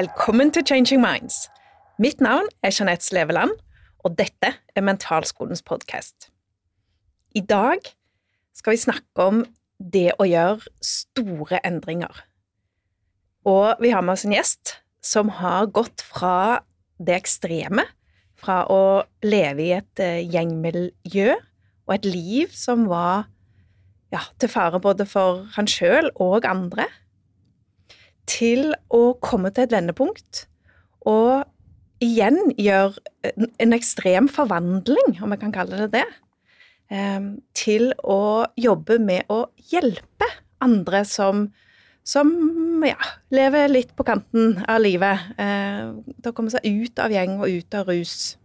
Velkommen til Changing Minds. Mitt navn er Jeanette Sleveland, og dette er Mentalskolens podkast. I dag skal vi snakke om det å gjøre store endringer. Og vi har med oss en gjest som har gått fra det ekstreme, fra å leve i et eh, gjengmiljø og et liv som var ja, til fare både for han sjøl og andre, til å komme til et vendepunkt og igjen gjøre en ekstrem forvandling, om jeg kan kalle det det, ehm, til å jobbe med å hjelpe andre som, som ja, lever litt på kanten av livet, eh, til å komme seg ut av gjeng og ut av rus.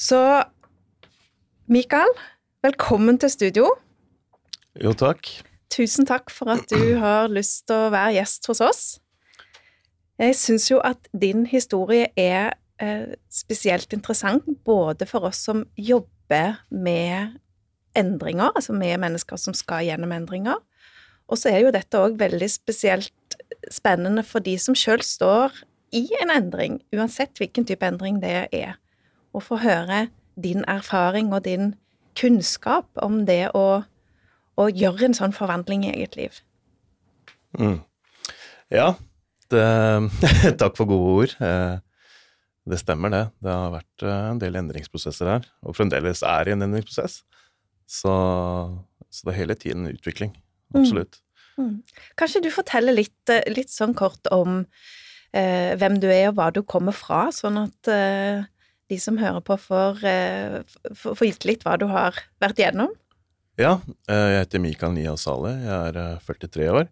Så Mikael, velkommen til studio. Jo, takk. Tusen takk for at du har lyst til å være gjest hos oss. Jeg syns jo at din historie er eh, spesielt interessant, både for oss som jobber med endringer, altså med mennesker som skal gjennom endringer, og så er jo dette òg veldig spesielt spennende for de som sjøl står i en endring, uansett hvilken type endring det er, å få høre din erfaring og din kunnskap om det å, å gjøre en sånn forvandling i eget liv. Mm. Ja, det, takk for gode ord. Eh, det stemmer, det. Det har vært eh, en del endringsprosesser her, og fremdeles er i en endringsprosess. Så, så det er hele tiden en utvikling. Mm. Absolutt. Mm. Mm. Kanskje du forteller litt, eh, litt sånn kort om eh, hvem du er og hva du kommer fra, sånn at eh, de som hører på, får, eh, får gitt litt hva du har vært igjennom? Ja, eh, jeg heter Mikael Nia Saleh, jeg er 43 eh, år.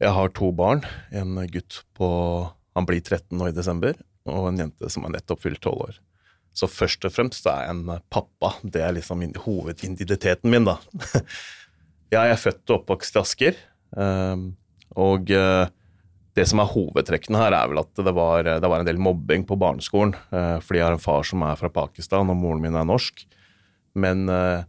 Jeg har to barn, en gutt på Han blir 13 nå i desember, og en jente som er nettopp fylt 12 år. Så først og fremst er jeg en pappa. Det er liksom hovedidentiteten min, da. jeg er født og oppvokst i Asker, og det som er hovedtrekkene her, er vel at det var, det var en del mobbing på barneskolen. Eh, fordi jeg har en far som er fra Pakistan, og moren min er norsk. Men eh,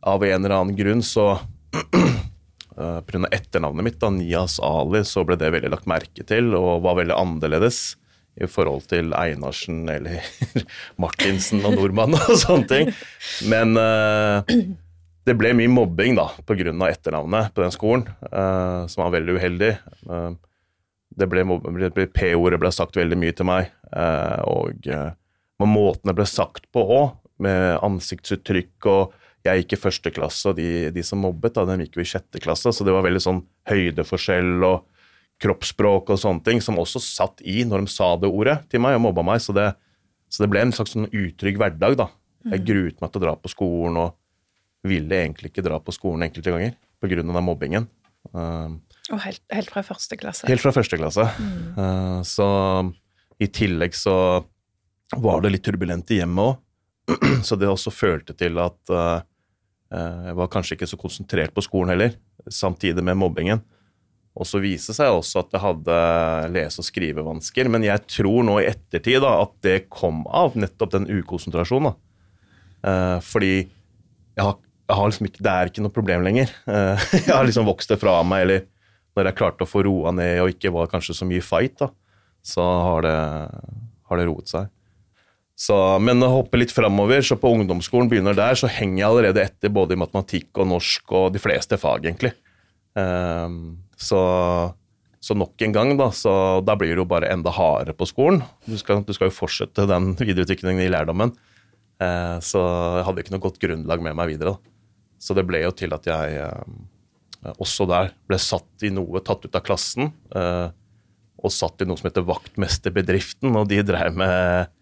av en eller annen grunn så eh, Pga. etternavnet mitt, da, Nias Ali, så ble det veldig lagt merke til og var veldig annerledes i forhold til Einarsen eller Martinsen og nordmann og sånne ting. Men uh, det ble mye mobbing da, pga. etternavnet på den skolen, uh, som var veldig uheldig. Uh, det ble, P-ordet ble sagt veldig mye til meg, og eh, måten det ble sagt på òg, med ansiktsuttrykk og jeg gikk i første klasse, og de, de som mobbet, da, de gikk jo i sjette klasse, så det var veldig sånn høydeforskjell og kroppsspråk og sånne ting som også satt i når de sa det ordet til meg og mobba meg, så det, så det ble en slags sånn utrygg hverdag, da. Jeg mm. gruet meg til å dra på skolen og ville egentlig ikke dra på skolen enkelte ganger pga. den mobbingen. Uh, og helt, helt, fra første klasse? Helt fra første klasse. Mm. Uh, så i tillegg så var det litt turbulent i hjemmet òg, så det også følte til at uh, jeg var kanskje ikke så konsentrert på skolen heller, samtidig med mobbingen. Og så viste seg også at jeg hadde lese- og skrivevansker, men jeg tror nå i ettertid da, at det kom av nettopp den ukonsentrasjonen. Da. fordi jeg har, jeg har liksom ikke, det er ikke noe problem lenger. jeg har liksom vokst det fra meg, eller når jeg klarte å få roa ned og ikke var kanskje så mye fight, da, så har det, har det roet seg. Så, men å hoppe litt framover, så på ungdomsskolen begynner der, så henger jeg allerede etter både i matematikk og norsk og de fleste fag, egentlig. Um, så, så, nok en gang, da, så da blir det jo bare enda hardere på skolen. Du skal, du skal jo fortsette den videreutviklingen i lærdommen. Uh, så jeg hadde ikke noe godt grunnlag med meg videre. Da. Så det ble jo til at jeg uh, også der ble satt i noe, tatt ut av klassen, Uh, og satt i noe som heter Vaktmesterbedriften, og de drev med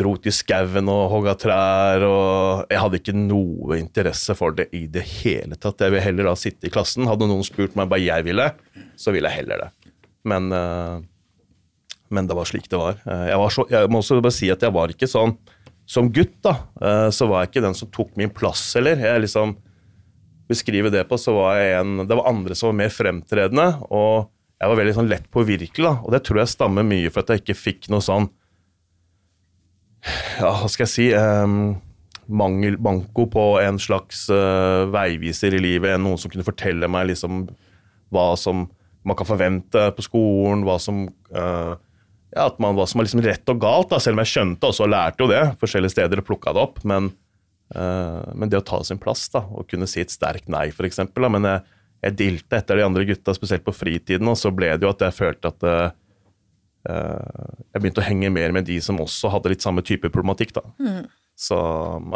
dro ut i skauen og hogga trær, og jeg hadde ikke noe interesse for det i det hele tatt. Jeg ville heller da sitte i klassen. Hadde noen spurt meg hva jeg ville, så ville jeg heller det. Men, eh, men det var slik det var. Jeg, var så, jeg må også bare si at jeg var ikke sånn Som gutt, da, så var jeg ikke den som tok min plass heller. Jeg liksom beskrive det på, så var jeg en Det var andre som var mer fremtredende, og jeg var veldig sånn lett påvirkelig. Og det tror jeg stammer mye for at jeg ikke fikk noe sånn Ja, hva skal jeg si um, mangel, Manko på en slags uh, veiviser i livet, noen som kunne fortelle meg liksom hva som man kan forvente på skolen, hva som uh, ja, at man, hva som er liksom rett og galt, da, selv om jeg skjønte også og lærte jo det forskjellige steder og plukka det opp. Men, uh, men, det å ta sin plass da, og kunne si et sterkt nei, f.eks. Men jeg, jeg dilte etter de andre gutta, spesielt på fritiden, og så ble det jo at jeg følte at uh, jeg begynte å henge mer med de som også hadde litt samme type problematikk. da. Mm. Så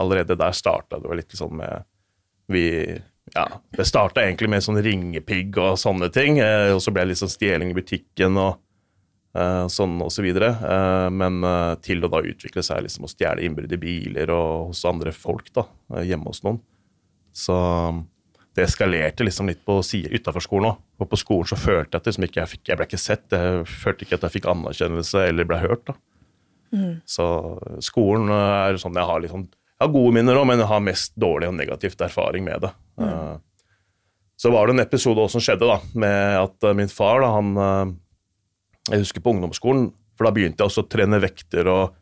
allerede der starta det litt sånn med vi ja, Det starta egentlig med sånn ringepigg og sånne ting. Eh, og så ble det litt sånn stjeling i butikken og uh, sånn og så videre. Uh, men uh, til å da utvikle seg liksom å stjele innbrudd i biler og hos andre folk da, hjemme hos noen. Så det eskalerte liksom litt på utafor skolen òg. Og på skolen så følte jeg at liksom ikke jeg, fikk, jeg ble ikke sett. Jeg følte ikke at jeg fikk anerkjennelse eller ble hørt. da. Mm. Så skolen er sånn jeg har liksom, jeg har gode minner òg, men jeg har mest dårlig og negativt erfaring med det. Mm. Uh, så var det en episode også som skjedde da, med at uh, min far da, han, Jeg husker på ungdomsskolen, for da begynte jeg også å trene vekter. og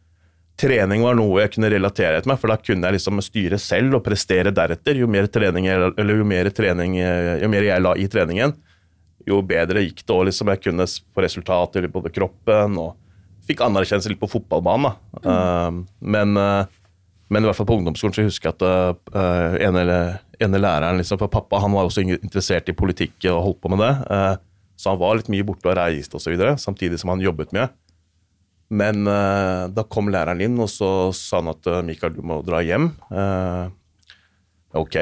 Trening var noe jeg kunne relatere til meg, for da kunne jeg liksom styre selv og prestere deretter. Jo mer, trening, eller jo mer, trening, jo mer jeg la i treningen, jo bedre gikk det. Og liksom jeg kunne få resultater i både kroppen og fikk anerkjennelse litt på fotballbanen. Mm. men men i hvert fall på ungdomsskolen så husker jeg at uh, ene, ene, læreren liksom, For pappa han var også interessert i politikk og holdt på med det. Uh, så han var litt mye borte og reiste osv., samtidig som han jobbet mye. Men uh, da kom læreren inn, og så sa han at Mikael, du må dra hjem. ok.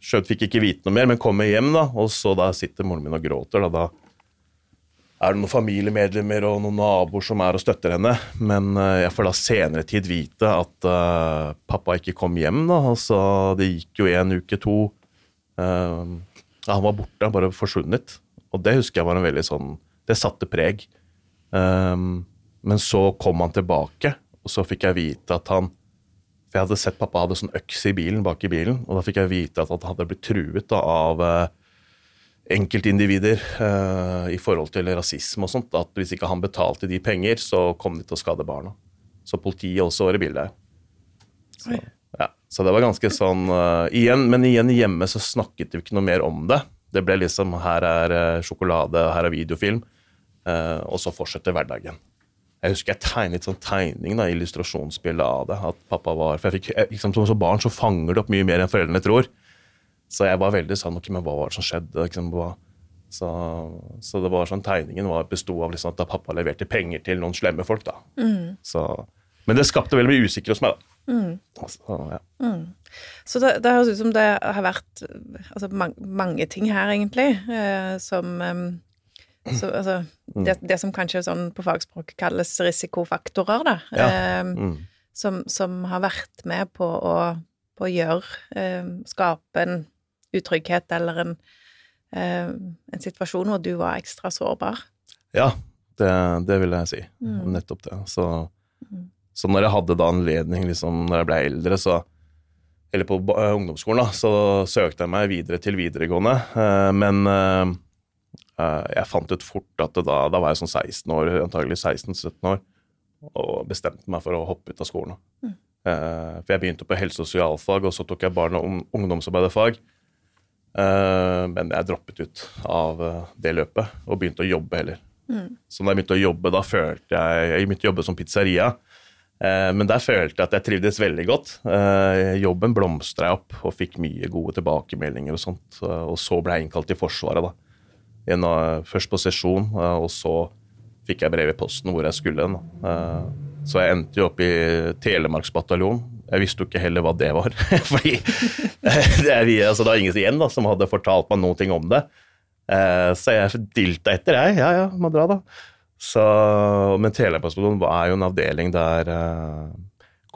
Skjønt fikk ikke vite noe mer, men kommer hjem, da. Og så da sitter moren min og gråter. Da, da er det noen familiemedlemmer og noen naboer som er og støtter henne. Men uh, jeg får da senere tid vite at uh, pappa ikke kom hjem. da, altså Det gikk jo en uke, to. Uh, han var borte, bare forsvunnet. Og det husker jeg var en veldig sånn Det satte preg. Um, men så kom han tilbake, og så fikk jeg vite at han For jeg hadde sett pappa hadde sånn øks i bilen, bak i bilen, og da fikk jeg vite at han hadde blitt truet da, av enkeltindivider uh, i forhold til rasisme og sånt. At hvis ikke han betalte de penger, så kom de til å skade barna. Så politiet også var i bildet. Så, ja. så det var ganske sånn uh, igjen, Men igjen hjemme så snakket vi ikke noe mer om det. Det ble liksom her er uh, sjokolade, her er videofilm, og så fortsetter hverdagen. Jeg husker jeg tegnet sånn tegning, da, illustrasjonsbilde av det. at pappa var, for jeg fikk, liksom, Som barn så fanger det opp mye mer enn foreldrene tror. Så jeg var veldig sånn Ok, men hva var det som skjedde? Liksom, så, så, det var sånn tegningen var, besto av liksom at pappa leverte penger til noen slemme folk. da. Mm. Så, men det skapte veldig mye usikkerhet hos meg. da. Mm. Så, ja. mm. så det, det, høres ut som det har vært altså, man, mange ting her, egentlig, eh, som um, så, altså, mm. det, det, som kanskje sånn på fagspråk kalles risikofaktorer, da. Ja. Um, som, som, har vært med på å, på å gjøre um, Skape en utrygghet eller en, eh, en situasjon hvor du var ekstra sårbar. Ja, det, det vil jeg si. Mm. Nettopp det. Så, mm. så, når jeg hadde da anledning, liksom, når jeg ble eldre, så eller på ungdomsskolen, da, så søkte jeg meg videre til videregående. Uh, men uh, jeg fant ut fort at da, da, var jeg sånn 16 år, antagelig 16-17 år, og bestemte meg for å hoppe ut av skolen. Mm. for jeg begynte på helse- og sosialfag, og så tok jeg barne- og ungdomsarbeiderfag. Eh, men jeg droppet ut av eh, det løpet og begynte å jobbe heller. Mm. Så da jeg begynte å jobbe, da følte jeg Jeg begynte å jobbe som pizzeria. Eh, men der følte jeg at jeg trivdes veldig godt. Jobben blomstra opp og fikk mye gode tilbakemeldinger og sånt. Og så ble jeg innkalt til Forsvaret, da. Først på sesjon, og så fikk jeg brev i posten hvor jeg skulle. Så jeg endte jo opp i Telemarksbataljonen jeg visste jo ikke heller hva det var. Fordi det er, altså, det var ingen igjen da, som hadde fortalt meg noe om det. Eh, så jeg dilta etter, jeg. Ja ja, må dra, da. Så, men Telemarksbataljonen er jo en avdeling der eh,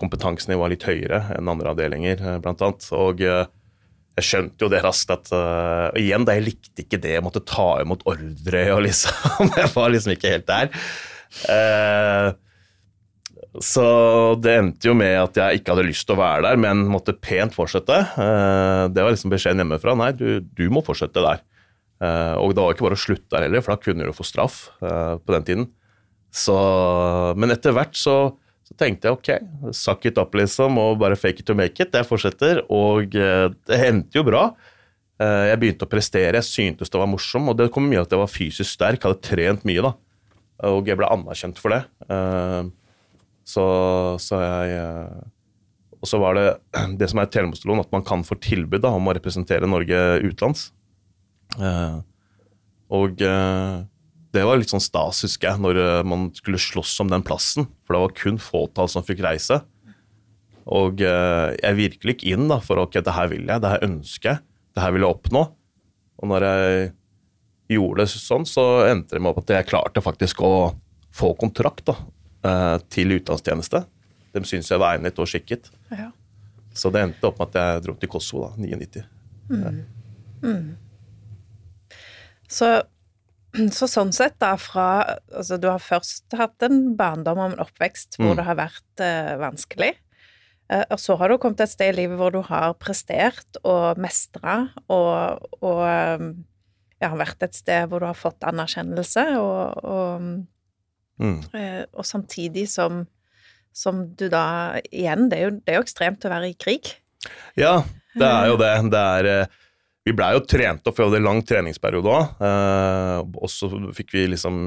kompetansenivået er litt høyere enn andre avdelinger, eh, blant annet. Og jeg skjønte jo det raskt at uh, Igjen, da jeg likte ikke det, jeg måtte ta imot ordre og liksom Jeg var liksom ikke helt der. Uh, så det endte jo med at jeg ikke hadde lyst til å være der, men måtte pent fortsette. Uh, det var liksom beskjeden hjemmefra. Nei, du, du må fortsette der. Og det var ikke bare å slutte der heller, for da kunne du få straff på den tiden. Så, men etter hvert så, så, tenkte jeg ok, suck it up, liksom, og bare fake it to make it. Jeg fortsetter, og det hendte jo bra. Eh, jeg begynte å prestere, jeg syntes det var morsom, og det kom mye av at jeg var fysisk sterk, hadde trent mye, da. Og jeg ble anerkjent for det. Eh, så, så jeg eh, Og så var det det som er Telemarksloven, at man kan få tilbud da, om å representere Norge utenlands. Og det var litt sånn stas, husker jeg, når man skulle slåss om den plassen. For det var kun fåtall som fikk reise. Og jeg virkelig gikk inn da, for ok, det her vil jeg, det her ønsker jeg det her vil jeg oppnå. Og når jeg gjorde det sånn, så endte det med at jeg klarte faktisk å få kontrakt da, eh, til utenlandstjeneste. De syntes jeg var egnet og skikket. Ja. Så det endte opp med at jeg dro til Kosovo, da, 99. Mm. Mm. Så, så, sånn sett, da, fra Altså, du har først hatt en barndom og en oppvekst hvor mm. det har vært eh, vanskelig. Eh, og så har du kommet til et sted i livet hvor du har prestert og mestra og, og eh, ja, har vært et sted hvor du har fått anerkjennelse, og, og, mm. Eh, og samtidig som, som, du da Igjen, det er, jo, det er, jo, ekstremt å være i krig. Ja, det er jo det. Det er Vi blei jo trent opp, vi hadde en lang treningsperiode òg. og så fikk vi liksom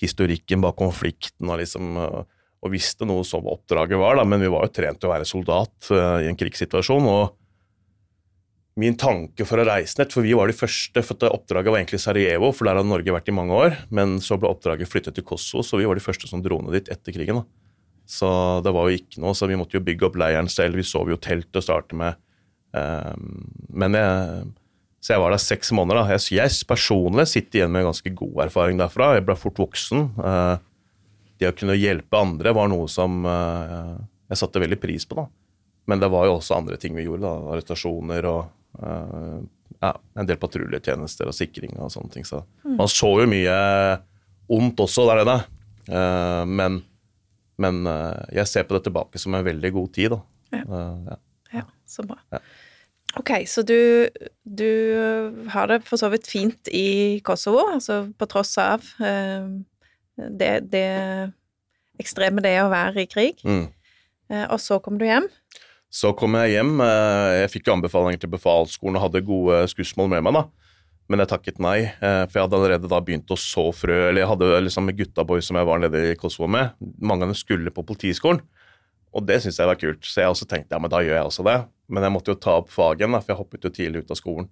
historikken bak konflikten og liksom og visste noe som oppdraget var, da, men vi var jo trent til å være soldat i en krigssituasjon. og Min tanke for å reise ned, for vi var de første, for oppdraget var egentlig Sarajevo, for der hadde Norge vært i mange år, men så ble oppdraget flyttet til Kosovo, så vi var de første som dro ned dit etter krigen. da. Så det var jo ikke noe, så vi måtte jo bygge opp leiren selv, vi sov jo telt å starte med. Um, men jeg, så jeg var der seks måneder. da. Jeg, jeg personlig sitter igjen med en ganske god erfaring derfra. Jeg ble fort voksen. Uh, det å kunne hjelpe andre var noe som uh, jeg satte veldig pris på. da. Men det var jo også andre ting vi gjorde. da, Arrestasjoner og uh, ja, en del patruljetjenester og sikring og sånne ting. Så mm. man så jo mye ondt også der nede. Men, men jeg ser på det tilbake som en veldig god tid, da. Ja, ja. ja så bra. Ja. Ok, så du, du, har det for så vidt fint i Kosovo, altså på tross av det, det ekstreme det å være i krig. Mm. Eh, og så kom du hjem? Så kom jeg hjem. Eh, jeg fikk jo anbefalinger til befalsskolen og hadde gode skussmål med meg, da. Men jeg takket nei, eh, for jeg hadde allerede da begynt å så frø Eller jeg hadde liksom gutta boys som jeg var nede i Kosovo med, mange av dem skulle på Politiskolen. Og det syntes jeg var kult, så jeg også tenkte ja, men da gjør jeg også det. Men jeg måtte jo ta opp fagen, igjen, for jeg hoppet jo tidlig ut av skolen.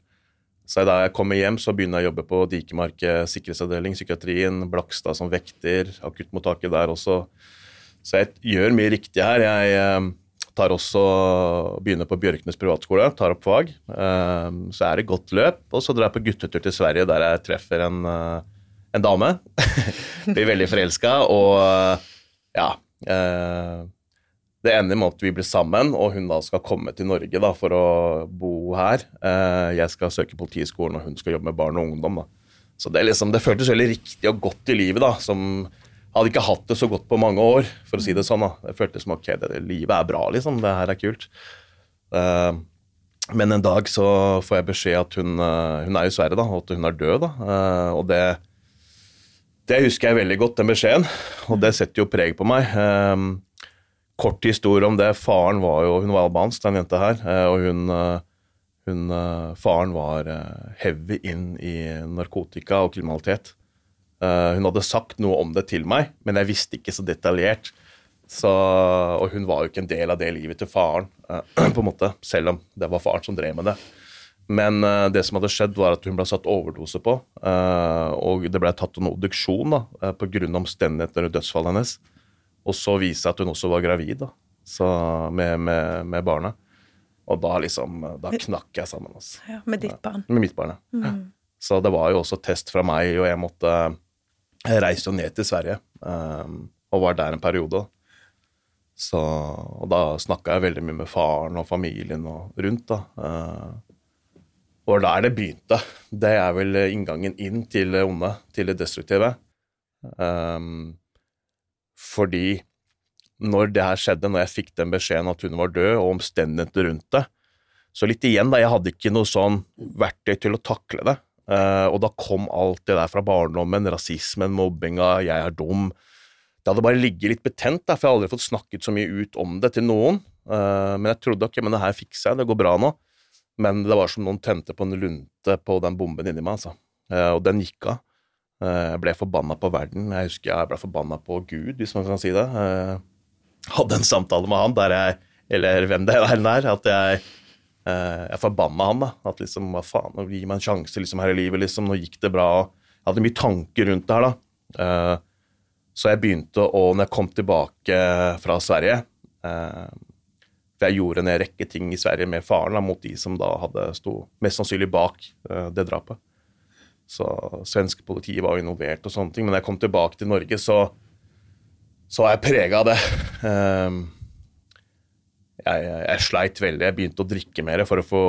Så da jeg kommer hjem, så begynner jeg å jobbe på Dikemark sikkerhetsavdeling, psykiatrien, Blakstad som vekter, akuttmottaket der også. Så jeg gjør mye riktig her. Jeg eh, tar også begynner på Bjørknes privatskole, tar opp fag. Eh, så er det godt løp, og så drar jeg på guttetur til Sverige, der jeg treffer en, eh, en dame. Blir veldig forelska, og ja det ender med at vi blir sammen, og hun da skal komme til Norge da, for å bo her. Eh, jeg skal søke Politihøgskolen, og hun skal jobbe med barn og ungdom. Da. Så det, liksom, det, føltes veldig riktig og godt i livet. da, som hadde ikke hatt det så godt på mange år, for å si det sånn. da. Det føltes som ok, det, livet er bra, liksom. Det her er kult. Uh, men en dag så får jeg beskjed at hun, uh, hun er i Sverige, da, og at hun er død. da, Og det, det husker jeg veldig godt, den beskjeden, og det setter jo preg på meg. Kort historie om det. Faren var jo Hun var albansk, den jenta her. Eh, og hun, eh, hun eh, Faren var heavy inn i narkotika og kriminalitet. Hun hadde sagt noe om det til meg, men jeg visste ikke så detaljert. Så, og hun var jo ikke en del av det livet til faren, på en måte, selv om det var faren som drev med det. Men det som hadde skjedd, var at hun ble satt overdose på. Og det ble tatt en obduksjon da, pga. omstendighetene rundt dødsfallet hennes. Og så viste det at hun også var gravid da, med, med, med, barnet. Og da liksom Da knakk jeg sammen. Altså. Ja, med ditt barn? Med mitt barn, ja. Mm. Så det var jo også test fra meg, og jeg måtte Jeg reiste jo ned til Sverige um, og var der en periode. Så, og da snakka jeg veldig mye med faren og familien og rundt, da. Uh, og der det begynte. Det er vel inngangen inn til det onde, til det destruktive. Um, fordi når det her skjedde, når jeg fikk den beskjeden at hun var død, og omstendighetene rundt det Så litt igjen, da, jeg hadde ikke noe sånn verktøy til å takle det. Uh, og da kom alt det der fra barndommen, rasismen, mobbinga, jeg er dum. Det hadde bare ligget litt betent, da, for jeg har aldri fått snakket så mye ut om det til noen. Uh, men jeg trodde ok, men det her fikser jeg, det går bra nå. Men det var som noen tente på en lunte på den bomben inni meg, altså. Uh, og den gikk av. Eh, jeg ble forbanna på verden. Jeg husker jeg ble forbanna på Gud, hvis man kan si det. Jeg hadde en samtale med han der jeg Eller hvem det er, at jeg jeg forbanna han. da, At liksom, hva faen, gi meg en sjanse liksom her i livet, liksom, nå gikk det bra. Jeg hadde mye tanker rundt det her, da. Så jeg begynte å, når jeg kom tilbake fra Sverige for jeg gjorde en rekke ting i Sverige med faren da, mot de som da hadde sto mest sannsynlig bak det drapet. Så svenske politiet var involvert og sånne ting. Men da jeg kom tilbake til Norge, så, så var jeg prega av det. Um, jeg, jeg, jeg, sleit veldig. Jeg begynte å drikke mer for å få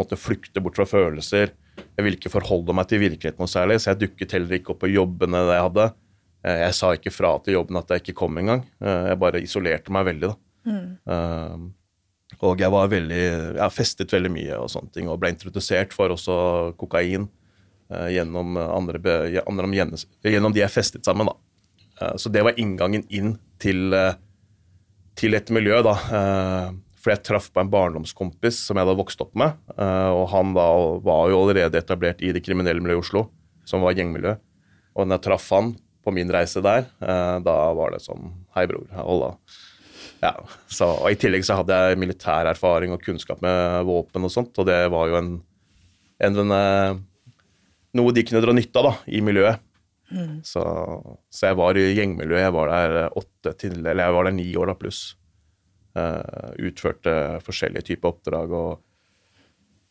måtte flykte bort fra følelser. Jeg ville ikke forholde meg til virkeligheten noe særlig, så jeg dukket heller ikke opp på jobbene jeg hadde. Eh, jeg sa ikke fra til jobben at jeg ikke kom engang. Eh, jeg bare isolerte meg veldig. da. Mm. Um, og jeg var veldig Jeg festet veldig mye og sånne ting, og ble introdusert for også kokain gjennom, andre, andre, gjennom de jeg festet sammen, da. Uh, så det var inngangen inn til, uh, til et miljø, da. for jeg traff på en barndomskompis som jeg hadde vokst opp med, og han da var jo allerede etablert i det kriminelle miljøet i Oslo, som var gjengmiljø. Og når jeg traff han på min reise der, da var det sånn Hei, bror. Holla. Ja, så, og I tillegg så hadde jeg militær erfaring og kunnskap med våpen og sånt, og det var jo en, en, en eh, noe de kunne dra nytte av da, i miljøet. Mm. Så, så, jeg var i gjengmiljøet. Jeg var der åtte til, eller jeg var der ni år da pluss. Uh, utførte forskjellige typer oppdrag og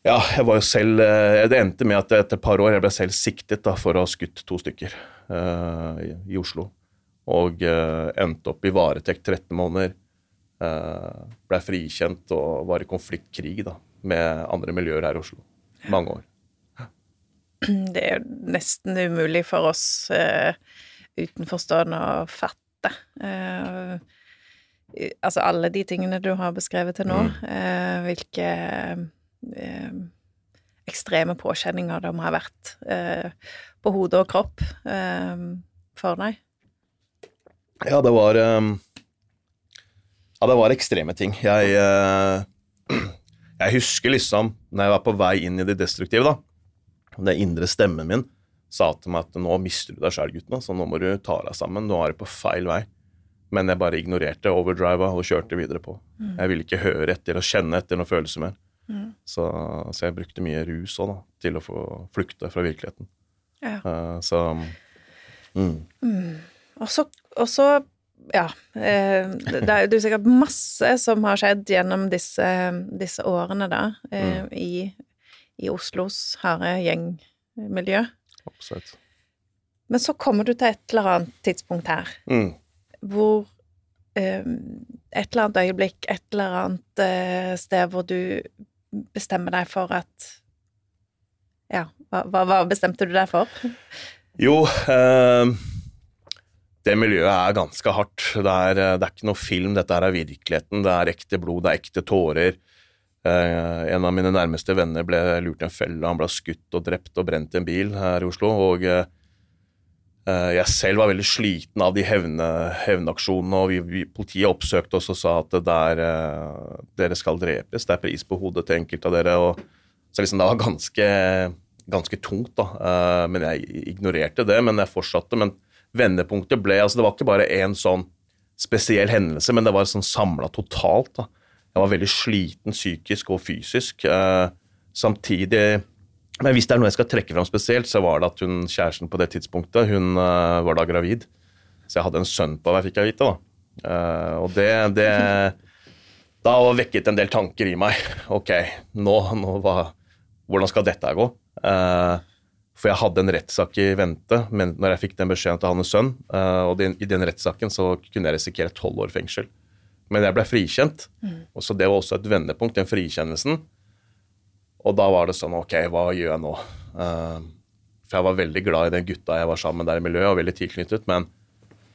ja, jeg var jo selv eh, Det endte med at etter et par år jeg ble selv siktet da, for å ha skutt to stykker uh, i, i, Oslo. Og uh, endte opp i varetekt 13 måneder. Uh, ble frikjent og var i konfliktkrig da, med andre miljøer her i Oslo. Mange år. Det er jo nesten umulig for oss uh, utenforstående å fatte. Uh, altså alle de tingene du har beskrevet til nå, uh, hvilke ekstreme påkjenninger det må ha vært på hode og kropp for deg. Ja, det var um ja, det var ekstreme ting. Jeg, jeg husker liksom, når jeg var på vei inn i det destruktive, da Den indre stemmen min sa til meg at nå mister du deg sjøl, gutten. Så nå må du ta deg sammen. Nå er du på feil vei. Men jeg bare ignorerte overdriva og kjørte videre på. Mm. Jeg ville ikke høre etter og kjenne etter noen følelser mer. Mm. Så, så, jeg brukte mye rus òg, da, til å få flykte fra virkeligheten. Ja. Uh, så mm. mm. Og så ja. Eh, det er jo sikkert masse som har skjedd gjennom disse, disse årene, da, eh, mm. i, i, Oslos harde gjengmiljø. Absolutt. Men så kommer du til et eller annet tidspunkt her mm. hvor um, Et eller annet øyeblikk, et eller annet sted hvor du bestemmer deg for at Ja, hva, hva bestemte du deg for? Jo eh det miljøet er ganske hardt. Det er, eh, det er, ikke noe film, dette er virkeligheten. Det er ekte blod, det er ekte tårer. Eh, en av mine nærmeste venner ble lurt i en felle, han ble skutt og drept og brent i en bil her i Oslo. og eh, jeg selv var veldig sliten av de hevne, hevnaksjonene, og vi, vi, politiet oppsøkte oss og sa at der, dere skal drepes, det er pris på hodet til enkelte av dere. Og, så liksom det var ganske, ganske tungt, da. Men jeg ignorerte det, men jeg fortsatte. men vendepunktet ble altså Det var ikke bare én sånn spesiell hendelse, men det var sånn samla totalt. da. Jeg var veldig sliten psykisk og fysisk. Eh, samtidig Men hvis det er noe jeg skal trekke fram spesielt, så var det at hun kjæresten på det tidspunktet hun eh, var da gravid. Så jeg hadde en sønn på meg, fikk jeg vite. da. Eh, og det, det Da vekket en del tanker i meg. Ok, nå, nå hva, hvordan skal dette gå? For jeg hadde en rettssak i vente men når jeg fikk den beskjeden til hans sønn. Og i den rettssaken så kunne jeg risikere tolv år fengsel. Men jeg ble frikjent, mm. og så det var også et vendepunkt, den frikjennelsen. Og da var det sånn Ok, hva gjør jeg nå? Uh, for jeg var veldig glad i den gutta jeg var sammen med der i miljøet, og veldig tilknyttet, men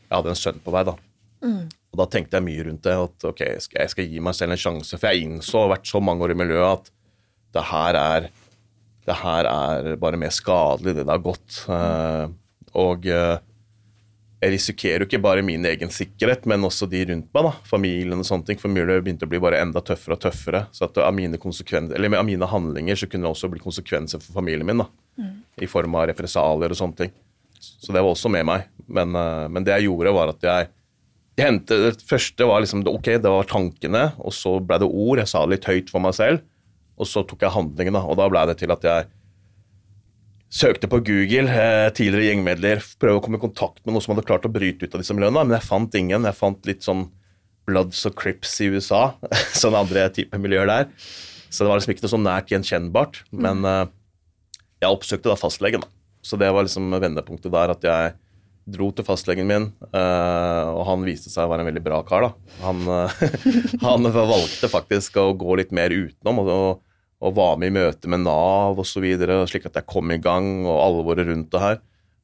jeg hadde en sønn på vei, da. Mm. Og da tenkte jeg mye rundt det, at ok, jeg skal, gi meg selv en sjanse. For jeg innså, og vært så mange år i miljøet, at det her er det her er bare mer skadelig, det det har gått. Uh, og, eh, jeg risikerer jo ikke bare min egen sikkerhet, men også de rundt meg, da, familien og sånne ting. For Mueller begynte å bli bare enda tøffere og tøffere. Så at av mine, eller av mine handlinger så kunne det også bli konsekvenser for familien min. da, mm. I form av represalier og sånne ting. Så det var også med meg. Men, uh, men det jeg gjorde, var at jeg, jeg hentet, Det første var liksom Ok, det var tankene, og så ble det ord. Jeg sa det litt høyt for meg selv. Og så tok jeg handlingen, da. Og da ble det til at jeg søkte på Google, eh, tidligere gjengmedler, prøvde å komme i kontakt med noen som hadde klart å bryte ut av disse miljøene, men jeg fant ingen. Jeg fant litt sånn Bloods og Crips i USA, sånne andre type miljøer der. Så det var liksom ikke noe sånn nært gjenkjennbart. Men uh, jeg oppsøkte da fastlegen, da. Så det var liksom vendepunktet der at jeg dro til fastlegen min, uh, og han viste seg å være en veldig bra kar, da. Han, han valgte faktisk å gå litt mer utenom. og, og var med i møte med Nav osv., slik at jeg kom i gang, og alvoret rundt det her.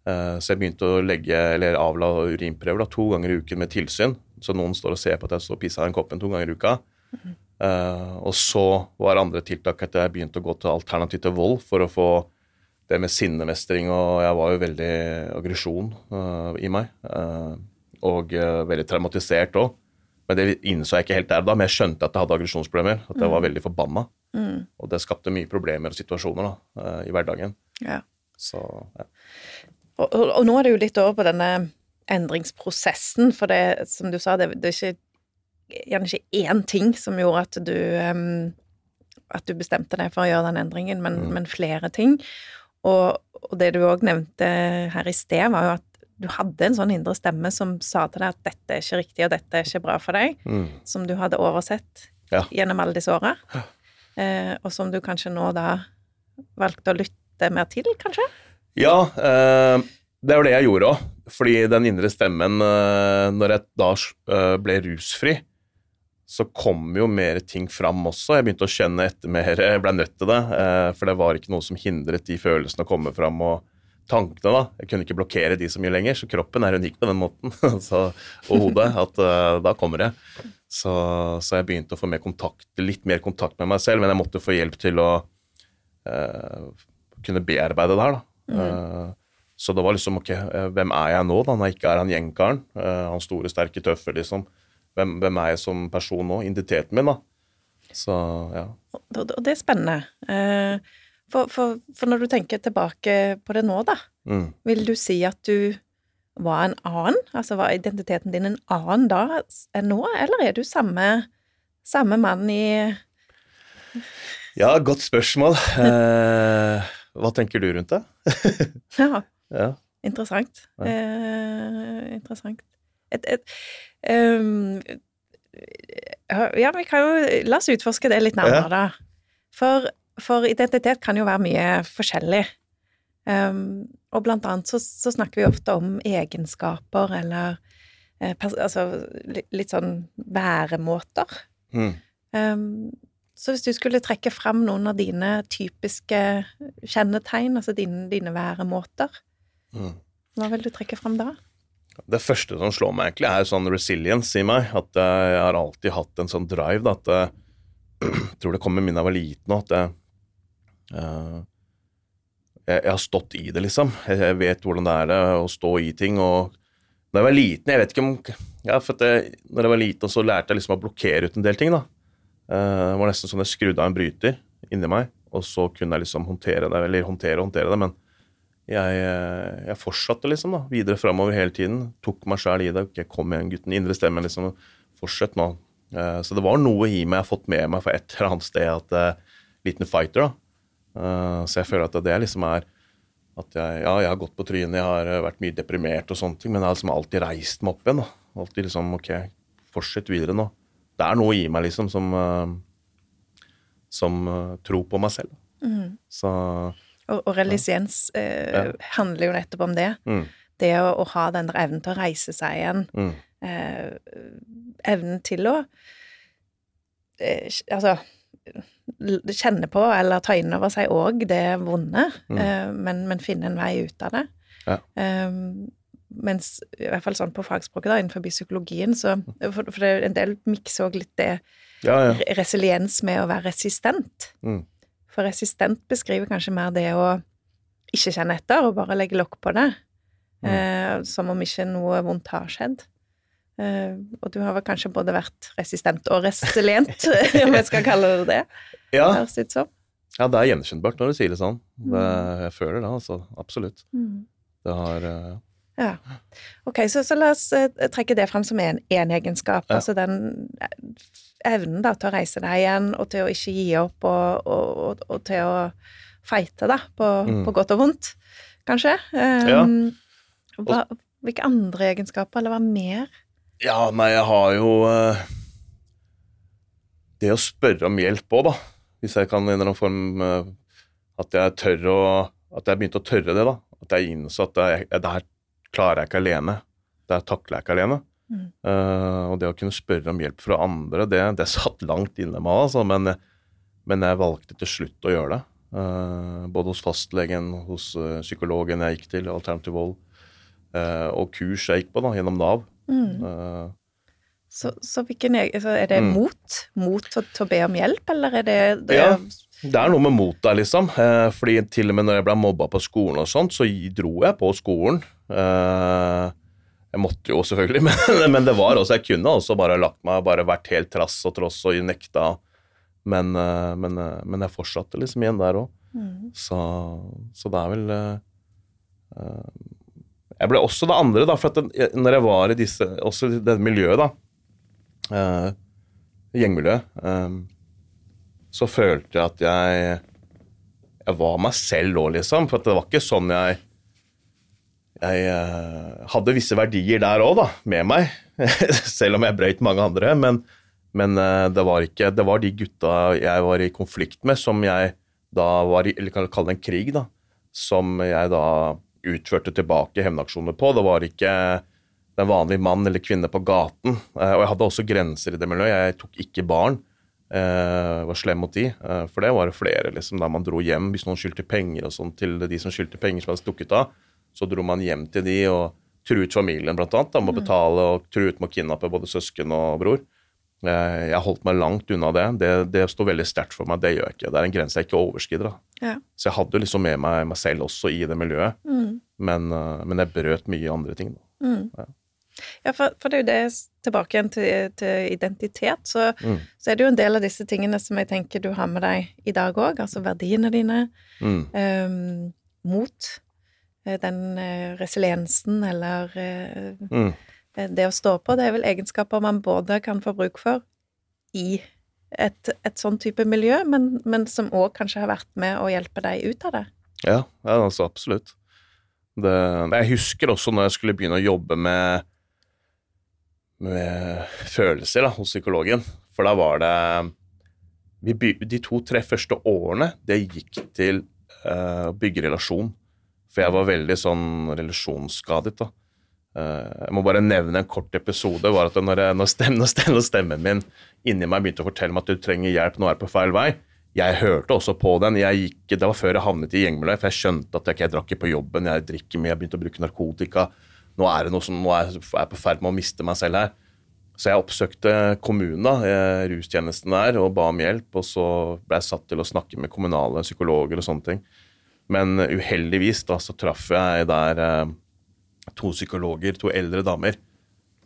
Eh, så jeg begynte å legge, eller avla urinprøver da, to ganger i uken med tilsyn. Så noen står og ser på at jeg står og pisser i den koppen to ganger i uka. Mm. Uh, og så var andre tiltak at jeg begynte å gå til alternativ til vold for å få det med sinnemestring, og jeg var jo veldig aggresjon uh, i meg. Uh, og veldig traumatisert òg. Men det innså jeg ikke helt der da, men jeg skjønte at jeg hadde aggresjonsproblemer. At jeg var mm. veldig forbanna. Mm. Og det skapte mye problemer og situasjoner da, eh, i hverdagen. Ja. Så, ja. Og, og, og, nå er det jo litt over på denne endringsprosessen, for det, som du sa, det, det er ikke, gjerne ikke én ting som gjorde at du um, at du bestemte deg for å gjøre den endringen, men, mm. men flere ting. Og, og det du òg nevnte her i sted, var jo at du hadde en sånn indre stemme som sa til deg at dette er ikke riktig, og dette er ikke bra for deg, mm. som du hadde oversett ja. gjennom alle disse åra, eh, og som du kanskje nå da valgte å lytte mer til, kanskje? Ja, eh, det jo det jeg gjorde òg. Fordi den indre stemmen, eh, når jeg da eh, ble rusfri, så kom jo mer ting fram også. Jeg begynte å kjenne etter mer, jeg ble nødt til det, eh, for det var ikke noe som hindret de følelsene å komme fram. og tankene, da. Jeg kunne ikke blokkere de så mye lenger, så kroppen er unik på den måten. så, og hodet. At uh, da kommer det. Så, så, jeg begynte å få mer kontakt, litt mer kontakt med meg selv, men jeg måtte få hjelp til å uh, kunne bearbeide det her, da. Mm. Uh, så det var liksom ok, hvem er jeg nå, da, når jeg ikke er han gjengkaren? han store, sterke, tøffe, liksom. Hvem, hvem, er jeg som person nå? Identiteten min, da. Så, ja. Og, det er spennende. Uh, for, for, for, når du tenker tilbake på det nå, da, mm. vil du si at du var en annen? Altså var identiteten din en annen da enn nå, eller er du samme, samme mann i Ja, godt spørsmål. Eh, hva tenker du rundt det? ja. ja. Interessant. Ja. Eh, interessant. Et, et, um, ja, vi kan jo La oss utforske det litt nærmere, da. For for identitet kan jo være mye forskjellig. Um, og blant annet så, så, snakker vi ofte om egenskaper eller eh, altså litt, litt, sånn væremåter. Mm. Um, så hvis du skulle trekke fram noen av dine typiske kjennetegn, altså dine, dine væremåter, mm. hva vil du trekke fram da? Det første som slår meg, egentlig, er sånn resilience i meg. At jeg har alltid hatt en sånn drive. Da, at jeg, jeg tror det kom med min jeg var liten, at jeg Uh, jeg, jeg, har stått i det, liksom. Jeg, jeg, vet hvordan det er å stå i ting. og da jeg var liten Jeg vet ikke om ja, for jeg, når jeg var liten, så lærte jeg liksom å blokkere ut en del ting. da. Uh, det var nesten sånn jeg skrudde av en bryter inni meg, og så kunne jeg liksom håndtere det. Eller håndtere og håndtere det, men jeg, eh, jeg fortsatte liksom da, videre framover hele tiden. Tok meg sjæl i det. Okay, kom igjen, gutten. Indre stemmen, liksom. Fortsett nå. Uh, så det var noe i meg jeg har fått med meg fra et eller annet sted, at liten fighter, da. Uh, så jeg føler at det liksom er at jeg, ja, jeg har gått på trynet, jeg har eh, vært mye deprimert og sånne ting, men jeg har liksom alltid reist meg opp igjen. da. Alltid liksom Ok, fortsett videre nå. Det er noe i meg, liksom, som uh, som tror på meg selv. Mm. Så Og, og religiens ja. handler jo nettopp om det. Mm. Det å, å, ha den der evnen til å reise seg igjen. Mm. evnen til å Altså kjenne på eller ta inn over seg òg det vonde, mm. uh, men, men, finne en vei ut av det. Ja. Um, mens i hvert fall sånn på fagspråket, da, innenfor psykologien, så For, for det, en del mikser òg litt det ja, ja. resiliens med å være resistent. Mm. For resistent beskriver kanskje mer det å ikke kjenne etter og bare legge lokk på det. eh, som om ikke noe vondt har skjedd. Eh, og du har vel kanskje både vært resistent og resilient, om jeg skal kalle det det. Ja, Det, ja det er gjenkjennbart når du sier det sånn. Det, jeg føler det, altså. Absolutt. Mm. Det har uh, Ja. Ok, så, så la oss uh, trekke det frem som en, en egenskap. Ja. Altså den evnen da, til å reise deg igjen, og til å ikke gi opp, og, og, og, og til å fighte, da, på, Mm. på godt og vondt, kanskje. Ja. Um, hva, hvilke andre egenskaper, eller hva mer? Ja, nei, jeg har jo eh, Det å spørre om hjelp òg, da. Hvis jeg kan i en eller annen form eh, At jeg tør å At jeg begynte å tørre det, da. At jeg innså at jeg, det her klarer jeg ikke alene. Det her takler jeg ikke alene. Mm. Uh, og det å kunne spørre om hjelp fra andre, det, det satt langt inne med meg, altså. Men, men jeg valgte til slutt å gjøre det. Uh, både hos fastlegen, hos psykologen jeg gikk til, Alternativ Vold, uh, og kurs jeg gikk på da, gjennom Nav. Mm. Uh, Så, så hvilken så er det Mm. mot? Mot til, til å be om hjelp, eller er det, det Ja. Det er noe med mot der, liksom. Eh, fordi til og med når jeg ble mobba på skolen og sånt, så dro jeg på skolen. Eh, jeg måtte jo selvfølgelig, men, men det var også Jeg kunne også bare lagt meg bare vært helt trass og tross og nekta. Men, eh, men, eh, men jeg fortsatte liksom igjen der òg. Mm. Så, så det er vel eh, eh, Jeg ble også det andre, da, for at den, når jeg var i disse, også i det miljøet, da, uh, gjengmiljøet, um, så følte jeg at jeg jeg var meg selv òg, liksom. For at det var ikke sånn jeg Jeg uh, hadde visse verdier der òg, da, med meg. Selv om jeg brøyt mange andre. Men, men uh, det var ikke Det var de gutta jeg var i konflikt med, som jeg da var i Eller kan kalle det en krig, da. Som jeg da utførte tilbake hevnaksjoner på. Det var ikke den vanlige mann eller kvinne på gaten. Eh, Og jeg hadde også grenser i det miljøet. Jeg tok ikke barn. Jeg var slem mot de. Eh, for det var det flere, liksom, da man dro hjem hvis noen skyldte penger og sånn til de som skyldte penger som hadde stukket av. Så dro man hjem til de og truet familien, blant annet. Da, med å betale og truet med å kidnappe både søsken og bror. Eh, jeg holdt meg langt unna det. Det, det står veldig sterkt for meg. Det gjør jeg ikke. Det er en grense jeg ikke overskrider. Ja. Så jeg hadde liksom med meg meg selv også i det miljøet. Mm. Men, eh, men jeg brøt mye andre ting. Mm. Ja. Ja, for, for det er jo det tilbake igjen til, til identitet, så, Mm. så er det jo en del av disse tingene som jeg tenker du har med deg i dag òg, altså verdiene dine, Mm. ehm, mot, eh, den resiliensen eller uh, det å stå på, det er vel egenskaper man både kan få bruk for i et, et sånn type miljø, men, men som òg kanskje har vært med å hjelpe deg ut av det. Ja, ja altså absolutt. Det, jeg husker også når jeg skulle begynne å jobbe med, med følelser da, hos psykologen, for da var det vi De to-tre første årene, det gikk til eh, å bygge relasjon. For jeg var veldig sånn relasjonsskadet, da. Eh, jeg må bare nevne en kort episode. var at Når, jeg, når, stemmen, når stemmen, når stemmen min inni meg begynte å fortelle meg at du trenger hjelp, nå er du på feil vei, jeg hørte også på den. Jeg gikk, det var før jeg havnet i gjengmiljøet, for jeg skjønte at jeg, ikke- jeg drakk ikke på jobben, jeg drikker mye, jeg begynte å bruke narkotika. Nå er det noe som, nå er jeg på ferd med å miste meg selv her. Så jeg oppsøkte kommunen, da, eh, rustjenesten der, og ba om hjelp. Og så ble jeg satt til å snakke med kommunale psykologer og sånne ting. Men uheldigvis da, så traff jeg der eh, to psykologer, to eldre damer,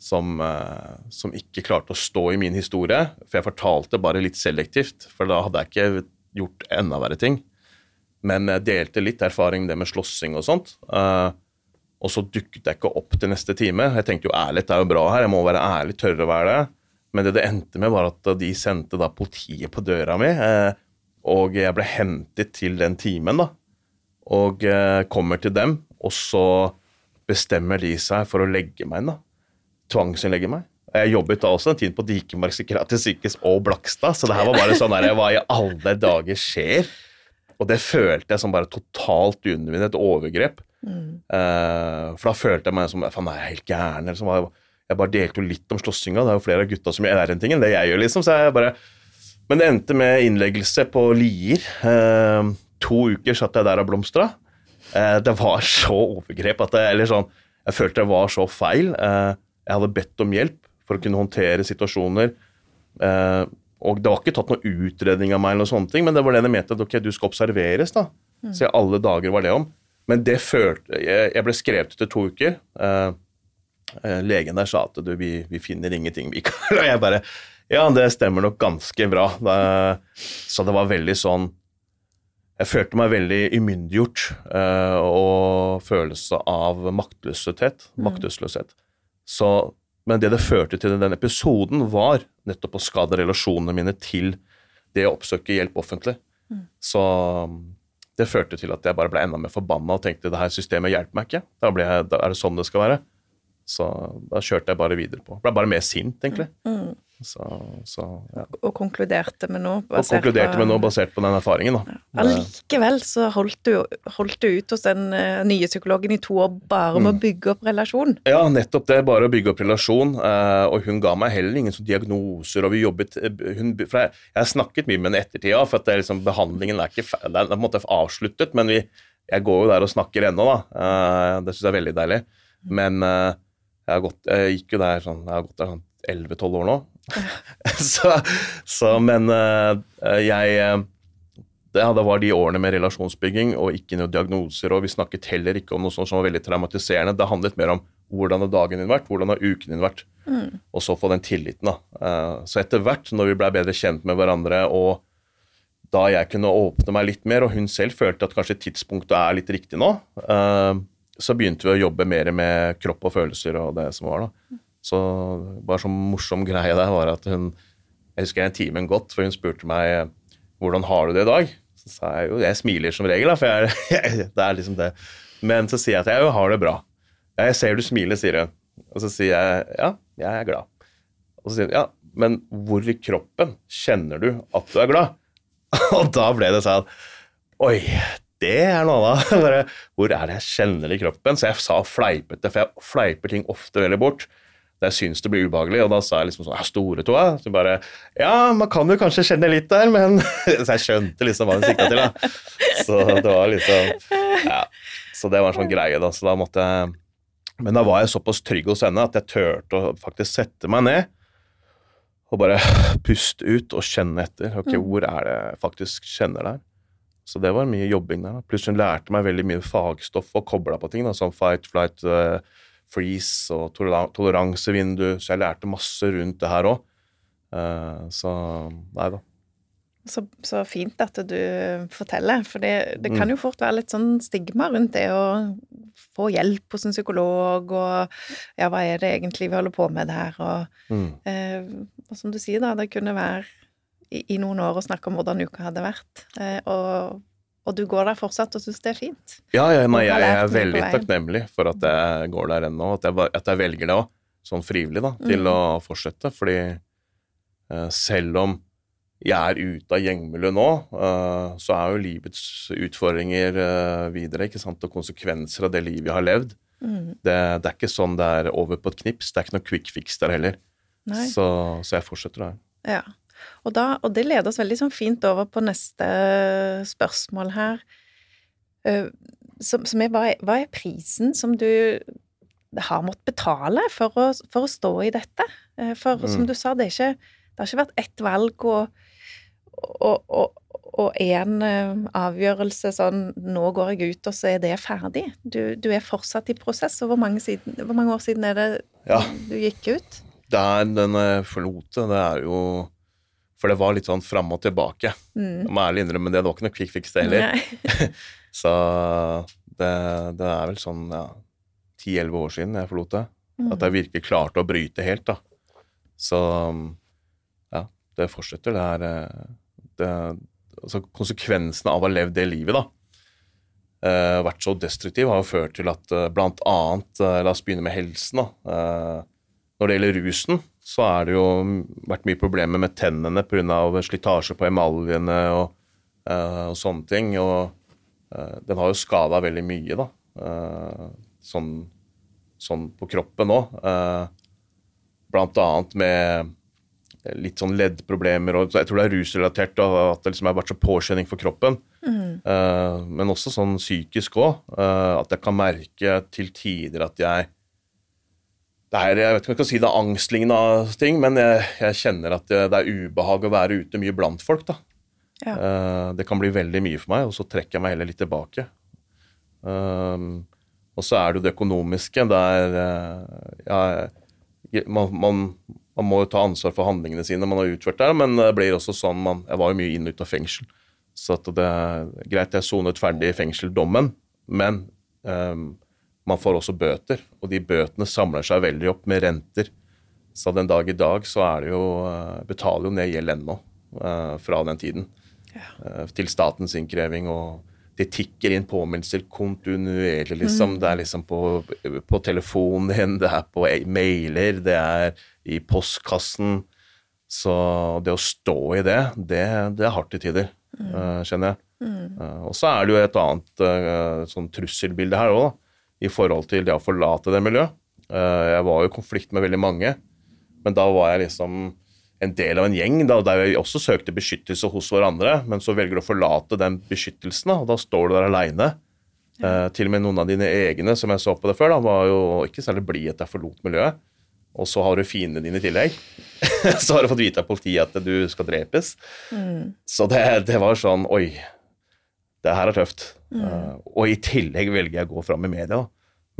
som, eh, som ikke klarte å stå i min historie. For jeg fortalte bare litt selektivt, for da hadde jeg ikke gjort enda verre ting. Men jeg delte litt erfaring det med slåssing og sånt. eh, og så dukket jeg ikke opp til neste time. Jeg tenkte jo ærlighet er jo bra her, jeg må være ærlig, tørre å være det. Men det det endte med, var at de sendte da politiet på døra mi, eh, og jeg ble hentet til den timen, da. Og kommer til dem, og så bestemmer de seg for å legge meg inn, da. Tvangsinnlegge meg. Jeg jobbet da også en tid på Dikemark psykiatrisk sykehus og Blakstad, så det her var bare sånn der, hva i alle dager skjer? Og det følte jeg som bare totalt undervinnet, et overgrep. Eh, for da følte jeg meg som Faen, er jeg helt gæren? Liksom. jeg bare delte jo litt om slåssinga. Det er jo flere av gutta som gjør den tingen, det jeg gjør, liksom. Så jeg bare Men det endte med innleggelse på Lier. Uh, to uker satt jeg der og blomstra. Eh, det var så overgrep at det, Eller sånn Jeg følte det var så feil. Eh, jeg hadde bedt om hjelp for å kunne håndtere situasjoner. Eh, og det var ikke tatt noen utredning av meg, eller noen sånne ting, men det var det de mente at ok, du skal observeres. da. Se alle dager var det om. Men det følte Jeg, jeg ble skrevet ut i to uker. Legen der sa at du, vi, vi finner ingenting, Mikael. Og jeg bare Ja, det stemmer nok ganske bra. Så det var veldig sånn Jeg følte meg veldig umyndiggjort uh, og følelse av maktløshet. maktesløshet. Så, men det det førte til i den episoden, var nettopp å skade relasjonene mine til det å oppsøke hjelp offentlig. Så det førte til at jeg bare ble enda mer forbanna og tenkte det her systemet hjelper meg ikke. Da, jeg, da er det sånn det skal være. Så da kjørte jeg bare videre på. Ble bare mer sint, egentlig. Mm. Så, så ja. Og konkluderte med noe Og konkluderte med noe basert på den erfaringen, da. Allikevel så holdt du, holdt du ut hos den uh, nye psykologen i to år bare med Mm. å bygge opp relasjon. Ja, nettopp det. Bare å bygge opp relasjon. Uh, og hun ga meg heller ingen sånne diagnoser, og vi jobbet eh, hun, for jeg, jeg har snakket mye med henne i ettertida, for at det liksom, behandlingen er ikke den er på en måte avsluttet, men vi, jeg går jo der og snakker ennå, da. Uh, det syns jeg er veldig deilig. Men jeg, har gått, jeg gikk jo der sånn Jeg har gått der sånn 11-12 år nå. så, så, men eh, jeg eh, det, var de årene med relasjonsbygging og ikke noen diagnoser, og vi snakket heller ikke om noe sånt som var veldig traumatiserende. Det handlet mer om hvordan har dagen din vært, hvordan har uken din vært, og så få den tilliten. da. Eh, Så etter hvert, når vi ble bedre kjent med hverandre, og da jeg kunne åpne meg litt mer, og hun selv følte at kanskje tidspunktet er litt riktig nå, så begynte vi å jobbe mer med kropp og følelser og det som var. da. Så bare sånn morsom greie der var at hun Jeg husker en timen godt, for hun spurte meg hvordan har du det i dag? Så sa jeg jo jeg smiler som regel, da, for jeg, det er liksom det. Men så sier jeg at jeg jo har det bra. Jeg ser du smiler, sier hun. Og så sier jeg ja, jeg er glad. Og så sier hun ja, men hvor i kroppen kjenner du at du er glad? Og da ble det sånn Oi, det er noe annet. Hvor er det jeg kjenner det i kroppen? Så jeg sa fleipete, for jeg fleiper ting ofte veldig bort. Jeg syns det blir ubehagelig, og da sa jeg liksom sånn ja, Store tåa? Så bare Ja, man kan jo kanskje kjenne litt der, men Så jeg skjønte liksom hva hun sikta til, da. Så det var liksom Ja. Så det var en sånn greie, da. Så da måtte jeg Men da var jeg såpass trygg hos henne at jeg turte å faktisk sette meg ned og bare puste ut og kjenne etter. Ok, hvor er det jeg faktisk kjenner der? Så det var mye jobbing der. Pluss hun lærte meg veldig mye fagstoff og kobla på ting, da, som fight, flight, eh, freeze og toleransevindu. Så jeg lærte masse rundt det her òg. så nei da. Så, så fint at du forteller, for det, det kan jo fort være litt sånn stigma rundt det å få hjelp hos en psykolog, og ja, hva er det egentlig vi holder på med der, og, Mm. eh, og som du sier, da, det kunne være i, i noen år å snakke om hvordan uka hadde vært, eh, og, og du går der fortsatt og syns det er fint. Ja, ja nei, jeg, jeg er veldig takknemlig for at jeg går der ennå, at jeg, at jeg velger det òg, sånn frivillig, da, til Mm. å fortsette. Fordi uh, selv om jeg er ute av gjengmiljøet nå, uh, så er jo livets utfordringer uh, videre, ikke sant, og konsekvenser av det livet jeg har levd. Mm. Det, det er ikke sånn det er over på et knips, det er ikke noe quick fix der heller. Så, så jeg fortsetter der. Ja. Og, da, og det leder oss veldig sånn fint over på neste spørsmål her. Eh, Som, som er, hva, er, hva er prisen som du har måttet betale for å, for å stå i dette? For For som Mm. du sa, det, ikke, det har ikke vært ett valg og, og, og, og en eh, avgjørelse sånn Nå går jeg ut, og så er det ferdig. Du, du er fortsatt i prosess. Og hvor mange, siden, hvor mange år siden er det Ja. du gikk ut? Det er den jeg forlot det, det er jo For det var litt sånn fram og tilbake. Mm. Jeg må ærlig innrømme det, det var ikke noe quick fix det heller. Så det, det er vel sånn ja, 10-11 år siden jeg forlot det. Mm. At jeg virkelig klarte å bryte helt, da. Så ja, det fortsetter. Det er eh, det, altså Konsekvensene av å ha levd det livet, da, Uh, vært så destruktiv, har jo ført til at uh, blant annet uh, La oss begynne med helsen, da. Når det gjelder rusen, så er det jo vært mye problemer med tennene pga. slitasje på emaljene og, eh, og sånne ting. Og eh, den har jo skada veldig mye, da. Eh, sånn, sånn på kroppen òg. blant annet med litt sånn leddproblemer, og jeg tror det er rusrelatert, og at det liksom har vært så påkjenning for kroppen. Mm. Men også sånn psykisk òg. at jeg kan merke til tider at jeg det er, Jeg vet ikke om jeg kan si det er angstlignende ting, men jeg, jeg kjenner at det, det er ubehag å være ute mye blant folk. da. Ja. Eh, det kan bli veldig mye for meg, og så trekker jeg meg heller litt tilbake. Um, og så er det jo det økonomiske, der uh, ja, man, man, man, må jo ta ansvar for handlingene sine man har utført der, men det blir også sånn man, Jeg var jo mye inn og ut av fengsel, så det er greit jeg sonet ferdig i fengseldommen, men um, man får også bøter, og de bøtene samler seg veldig opp med renter. Så den dag i dag så er det jo uh, betaler jo ned gjeld ennå uh, fra den tiden. Ja. Uh, til statens innkreving og det tikker inn påminnelser kontinuerlig, liksom. Mm. Det er liksom på, på, telefonen din, det er på e- mailer, det er i postkassen. Så det å stå i det, det, det er hardt i tider, mm. uh, kjenner jeg. Mm. Uh, og så er det jo et annet uh, sånn trusselbilde her òg, i forhold til det å forlate det miljøet. jeg var jo i konflikt med veldig mange, men da var jeg liksom en del av en gjeng da, der vi også søkte beskyttelse hos hverandre, men så velger du å forlate den beskyttelsen, og da står du der aleine. Ja. Eh, til og med noen av dine egne som jeg så på det før, da, var jo ikke særlig blide etter jeg forlot miljøet. Og så har du fiendene dine i tillegg. så har du fått vite av politiet at du skal drepes. Mm. Så det, det, var sånn Oi, det her er tøft. Mm. Uh, og i tillegg velger jeg å gå fram i media. da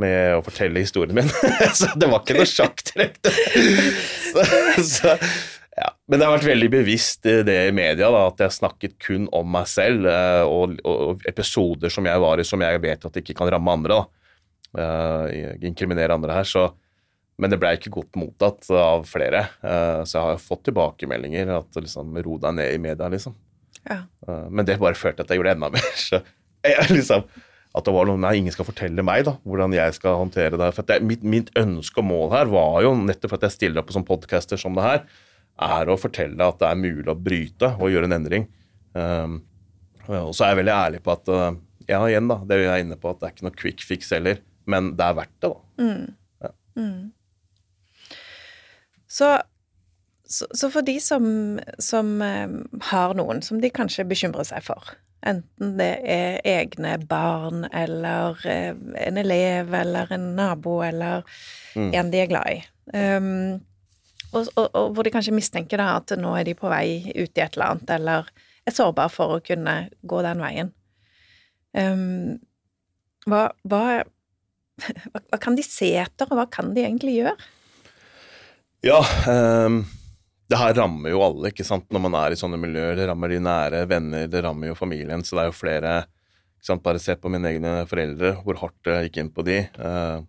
med å fortelle historien min. så det var ikke noe sjakktrekk. ja. Men det har vært veldig bevisst i det i media da, at jeg snakket kun om meg selv uh, og, og, episoder som jeg var i som jeg vet at ikke kan ramme andre. uh, Inkriminere andre her. Så, men det ble ikke godt mottatt av flere. Så jeg har fått tilbakemeldinger at liksom, ro deg ned i media, liksom. Ja. Uh, men det bare førte til at jeg gjorde enda mer. Så jeg liksom at det var noe, nei, ingen skal fortelle meg da, hvordan jeg skal håndtere det. For det, mitt, mitt, ønske og mål her var jo, nettopp at jeg stiller opp på sånne podcaster som det her, er å fortelle at det er mulig å bryte og gjøre en endring. Um, og så er jeg veldig ærlig på at uh, ja, igjen da, det er jeg inne på at det er ikke noe quick fix heller, men det er verdt det, da. Mm. Ja. Mm. Så, så, så, for de som, som um, har noen som de kanskje bekymrer seg for, Enten det er egne barn eller eh, en elev eller en nabo eller mm. en de er glad i. Um, og, og, og, hvor de kanskje mistenker da at nå er de på vei ut i et eller annet, eller er sårbare for å kunne gå den veien. Um, hva, hva, hva, kan de se etter, og hva kan de egentlig gjøre? Ja, um det her rammer jo alle ikke sant, når man er i sånne miljøer. Det rammer de nære venner, det rammer jo familien. Så det er jo flere ikke sant, Bare se på mine egne foreldre, hvor hardt det gikk inn på de. Eh,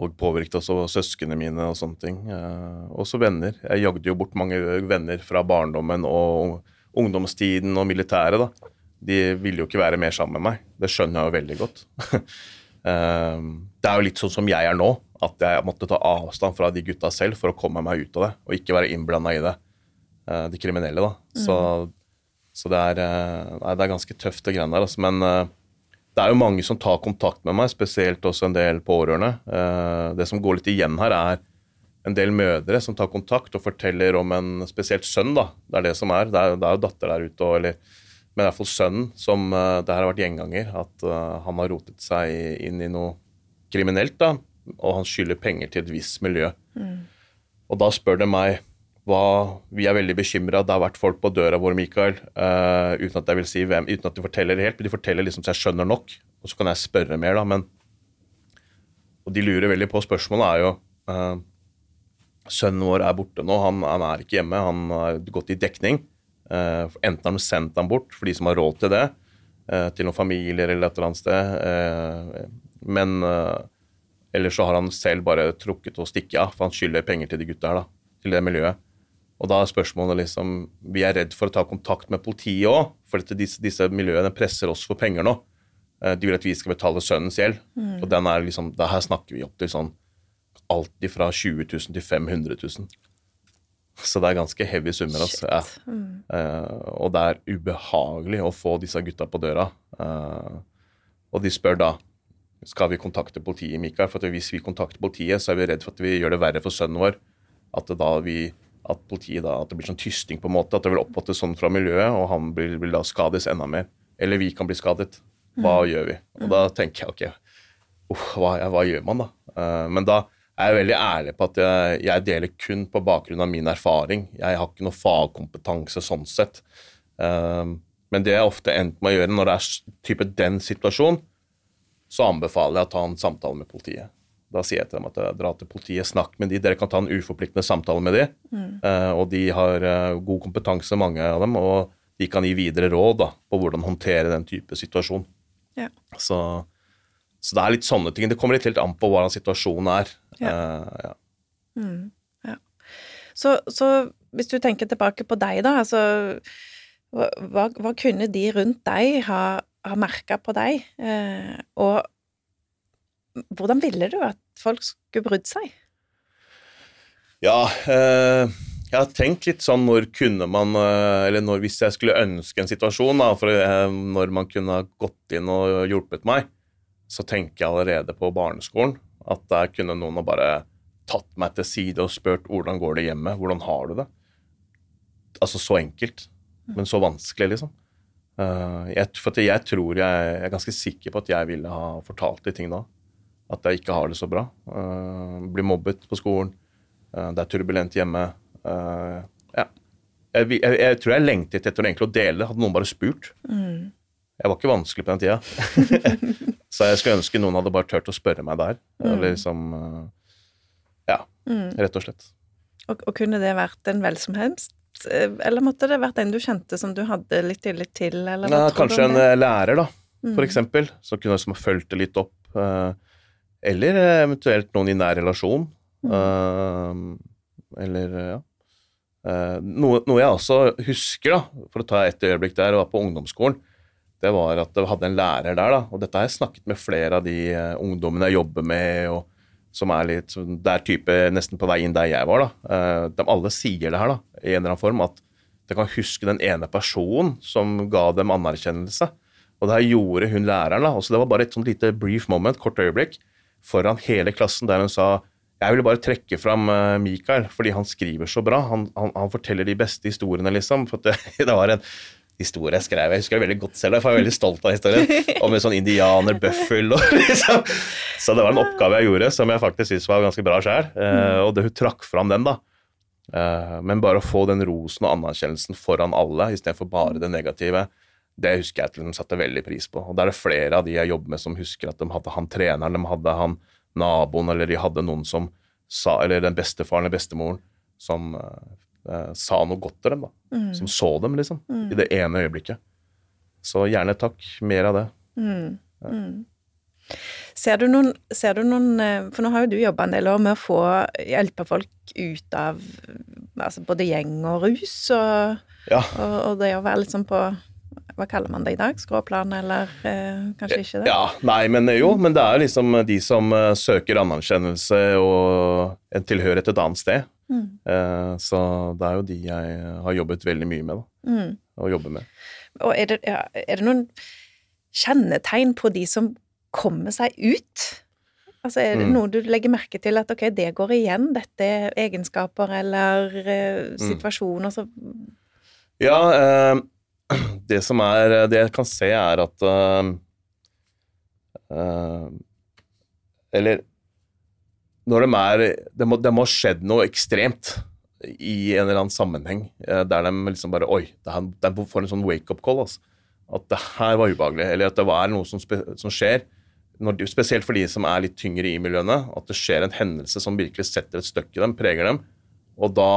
og påvirket også søsknene mine og sånne ting. Eh, også venner. Jeg jagde jo bort mange venner fra barndommen og ungdomstiden og militæret. da. De ville jo ikke være mer sammen med meg. Det skjønner jeg jo veldig godt. eh, det er jo litt sånn som jeg er nå at jeg måtte ta avstand fra de gutta selv for å komme meg ut av det, og ikke være innblanda i det, eh, de kriminelle. da. Mm. Så, så det, er, eh, nei, det, er, ganske tøft, det greiene der. Altså. Men uh, det er jo mange som tar kontakt med meg, spesielt også en del pårørende. Det som går litt igjen her, er en del mødre som tar kontakt og forteller om en spesielt sønn. da, Det er det som er. Det er, det er jo datter der ute, og, eller, men i hvert fall sønnen som det her har vært gjenganger. At han har rotet seg inn i noe kriminelt. da, og han skylder penger til et visst miljø. Mm. Og da spør de meg hva Vi er veldig bekymra. Det har vært folk på døra vår, Mikael, uh, uten at jeg vil si hvem, uten at de forteller helt. Men de forteller liksom så jeg skjønner nok, og så kan jeg spørre mer, da. Men Og de lurer veldig på. Spørsmålet er jo uh, Sønnen vår er borte nå. Han, han, er ikke hjemme. Han har gått i dekning. Uh, enten har de sendt ham bort for de som har råd til det, til noen familier eller et eller annet sted. men eller så har han selv bare trukket og stikket av, for han skylder penger til de gutta her, da, til det miljøet. Og da er spørsmålet liksom Vi er redd for å ta kontakt med politiet òg, for disse, disse, miljøene presser oss for penger nå. Eh, de vil at vi skal betale sønnens gjeld. Mm. Og den er liksom, det her snakker vi opp til sånn alt fra 20 000 til 500 000. Så det er ganske heavy summer. Altså. Ja. Mm. Uh, og det er ubehagelig å få disse gutta på døra. Uh, og de spør da skal vi kontakte politiet, Mikael. For hvis vi kontakter politiet, så er vi redd for at vi gjør det verre for sønnen vår. At, det, da vi, at politiet da, at det blir sånn tysting, på en måte. At det vil oppfattes sånn fra miljøet, og han vil, vil, da skades enda mer. Eller vi kan bli skadet. Hva mm. gjør vi? Og da tenker jeg ok, uh, hva, hva, gjør man da? Uh, men da er jeg veldig ærlig på at jeg, jeg, deler kun på bakgrunn av min erfaring. Jeg har ikke noe fagkompetanse sånn sett. Uh, men det jeg ofte endte med å gjøre når det er type den situasjonen, så anbefaler jeg å ta en samtale med politiet. Da sier jeg til dem at eh, dra til politiet, snakk med de, dere kan ta en uforpliktende samtale med de. Eh, og de har eh, god kompetanse, mange av dem, og de kan gi videre råd da, på hvordan håndtere den type situasjon. Ja. Så, så det er litt sånne ting. Det kommer litt helt an på hvordan situasjonen er. Eh, ja. Så, så hvis du tenker tilbake på deg, da, altså hva, hva kunne de rundt deg ha, ha merka på deg? Eh, og hvordan ville du at folk skulle brydd seg? Ja, eh, jeg har tenkt litt sånn når kunne man eh, Eller når, hvis jeg skulle ønske en situasjon, da, for når man kunne gått inn og hjulpet meg, så tenker jeg allerede på barneskolen at der kunne noen ha bare tatt meg til side og spurt hvordan går det hjemme, hvordan har du det? Altså så enkelt, men så vanskelig, liksom. Eh, jeg, for jeg tror jeg, jeg er ganske sikker på at jeg ville ha fortalt de ting da. At jeg ikke har det så bra. Uh, blir mobbet på skolen. Eh, det er turbulent hjemme. Eh, ja. Jeg, jeg, jeg tror jeg lengtet etter egentlig å dele det, hadde noen bare spurt. Jeg var ikke vanskelig på den tida. så jeg skulle ønske noen hadde bare turt å spørre meg der. Eller liksom eh, Ja, rett og slett. Og, og kunne det vært en vel som helst? Eh, Eller måtte det vært en du kjente som du hadde litt tillit til, eller du kanskje en eh, lærer, da, for eksempel, som kunne liksom fulgt det litt opp. eh, Eller eventuelt noen i nær relasjon. Mm. Eller, ja. Noe, noe jeg også husker, da, for å ta et øyeblikk der, var på ungdomsskolen, det var at jeg hadde en lærer der, da, og dette har jeg snakket med flere av de ungdommene jeg jobber med, og som er litt Det er type nesten på vei inn der jeg var, da. Eh, De alle sier det her, da, i en eller annen form, at de kan huske den ene personen som ga dem anerkjennelse. Og det her gjorde hun læreren. da, Også Det var bare et sånt lite brief moment, kort øyeblikk, foran hele klassen, der hun sa jeg ville bare trekke fram eh, Mikael, fordi han skriver så bra. Han, han, han forteller de beste historiene, liksom. For det, det var en historie jeg skrev. Jeg husker det veldig godt selv, jeg var veldig stolt av historien. Om en sånn indianer, bøffel og liksom. Så det var en oppgave jeg gjorde som jeg faktisk syntes var ganske bra sjøl. og det, hun trakk fram den, da. Eh, men bare å få den rosen og anerkjennelsen foran alle, istedenfor bare det negative, det husker jeg at de satte veldig pris på. Og da er det flere av de jeg jobber med som husker at de hadde han treneren, de hadde han naboen, eller de hadde noen som sa, eller den bestefaren eller bestemoren som eh, sa noe godt til dem, da. Som så dem, liksom. I det ene øyeblikket. Så gjerne takk. Mer av det. Ser du noen, ser du noen eh, For nå har jo du jobba en del år med å få hjelpe folk ut av altså både gjeng og rus, og, Ja. og, og det å være litt sånn på Hva kaller man det i dag? Skråplan, eller eh, kanskje ikke det? Ja, nei, men eh, jo, men det er liksom de som eh, søker anerkjennelse og en tilhørighet et annet sted. Eh, så det er jo de jeg har jobbet veldig mye med, da. Og jobber med. Og er det, ja, er det noen kjennetegn på de som kommer seg ut? Altså, er det Mm. noe du legger merke til at ok, det går igjen, dette er egenskaper eller eh, situasjoner som Ja, eh, det som er Det jeg kan se, er at eh, eh, Eller når de er Det må, de må ha skjedd noe ekstremt i en eller annen sammenheng eh, der de liksom bare Oi, de får en sånn wake-up call. Altså. At det her var ubehagelig, eller at det var noe som, spe, som skjer. De, spesielt for de som er litt tyngre i miljøene. At det skjer en hendelse som virkelig setter et støkk i dem, preger dem. Og da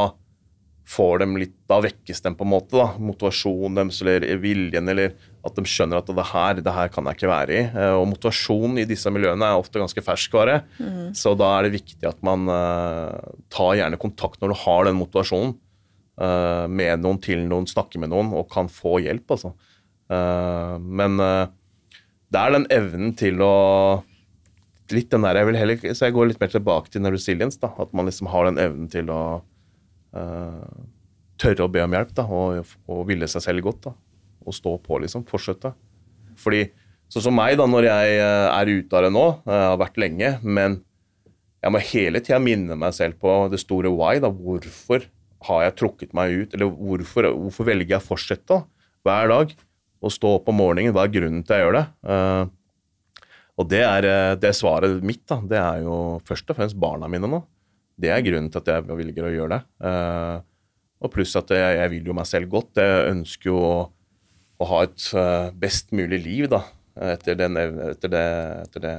får dem litt, da vekkes dem på en måte, da, motivasjonen deres eller viljen, eller at de skjønner at det her, det her kan jeg ikke være i. Eh, Og motivasjon i disse miljøene er ofte ganske ferskvare, så da er det viktig at man uh, tar gjerne kontakt når du har den motivasjonen, uh, med noen til noen, snakker med noen og kan få hjelp, altså. Uh, men det er den evnen til å litt den der, jeg vil heller, Så jeg går litt mer tilbake til den resilience. da, At man liksom har den evnen til å tørre å be om hjelp da, og, og ville seg selv godt. da, Og stå på, liksom. Fortsette. Fordi sånn som meg, da, når jeg eh, er ute av det nå, jeg har vært lenge, men jeg må hele tida minne meg selv på det store why. da, Hvorfor har jeg trukket meg ut, eller hvorfor, hvorfor velger jeg å fortsette da, hver dag? Å stå opp om morgenen, hva er grunnen til jeg gjør det? Eh, og det er eh, det svaret mitt, da, det er jo først og fremst barna mine nå. Det er grunnen til at jeg velger å gjøre det. Eh, og pluss at jeg, jeg vil jo meg selv godt. Jeg ønsker jo å, å ha et eh, best mulig liv, da. etter, den, etter, det, etter det,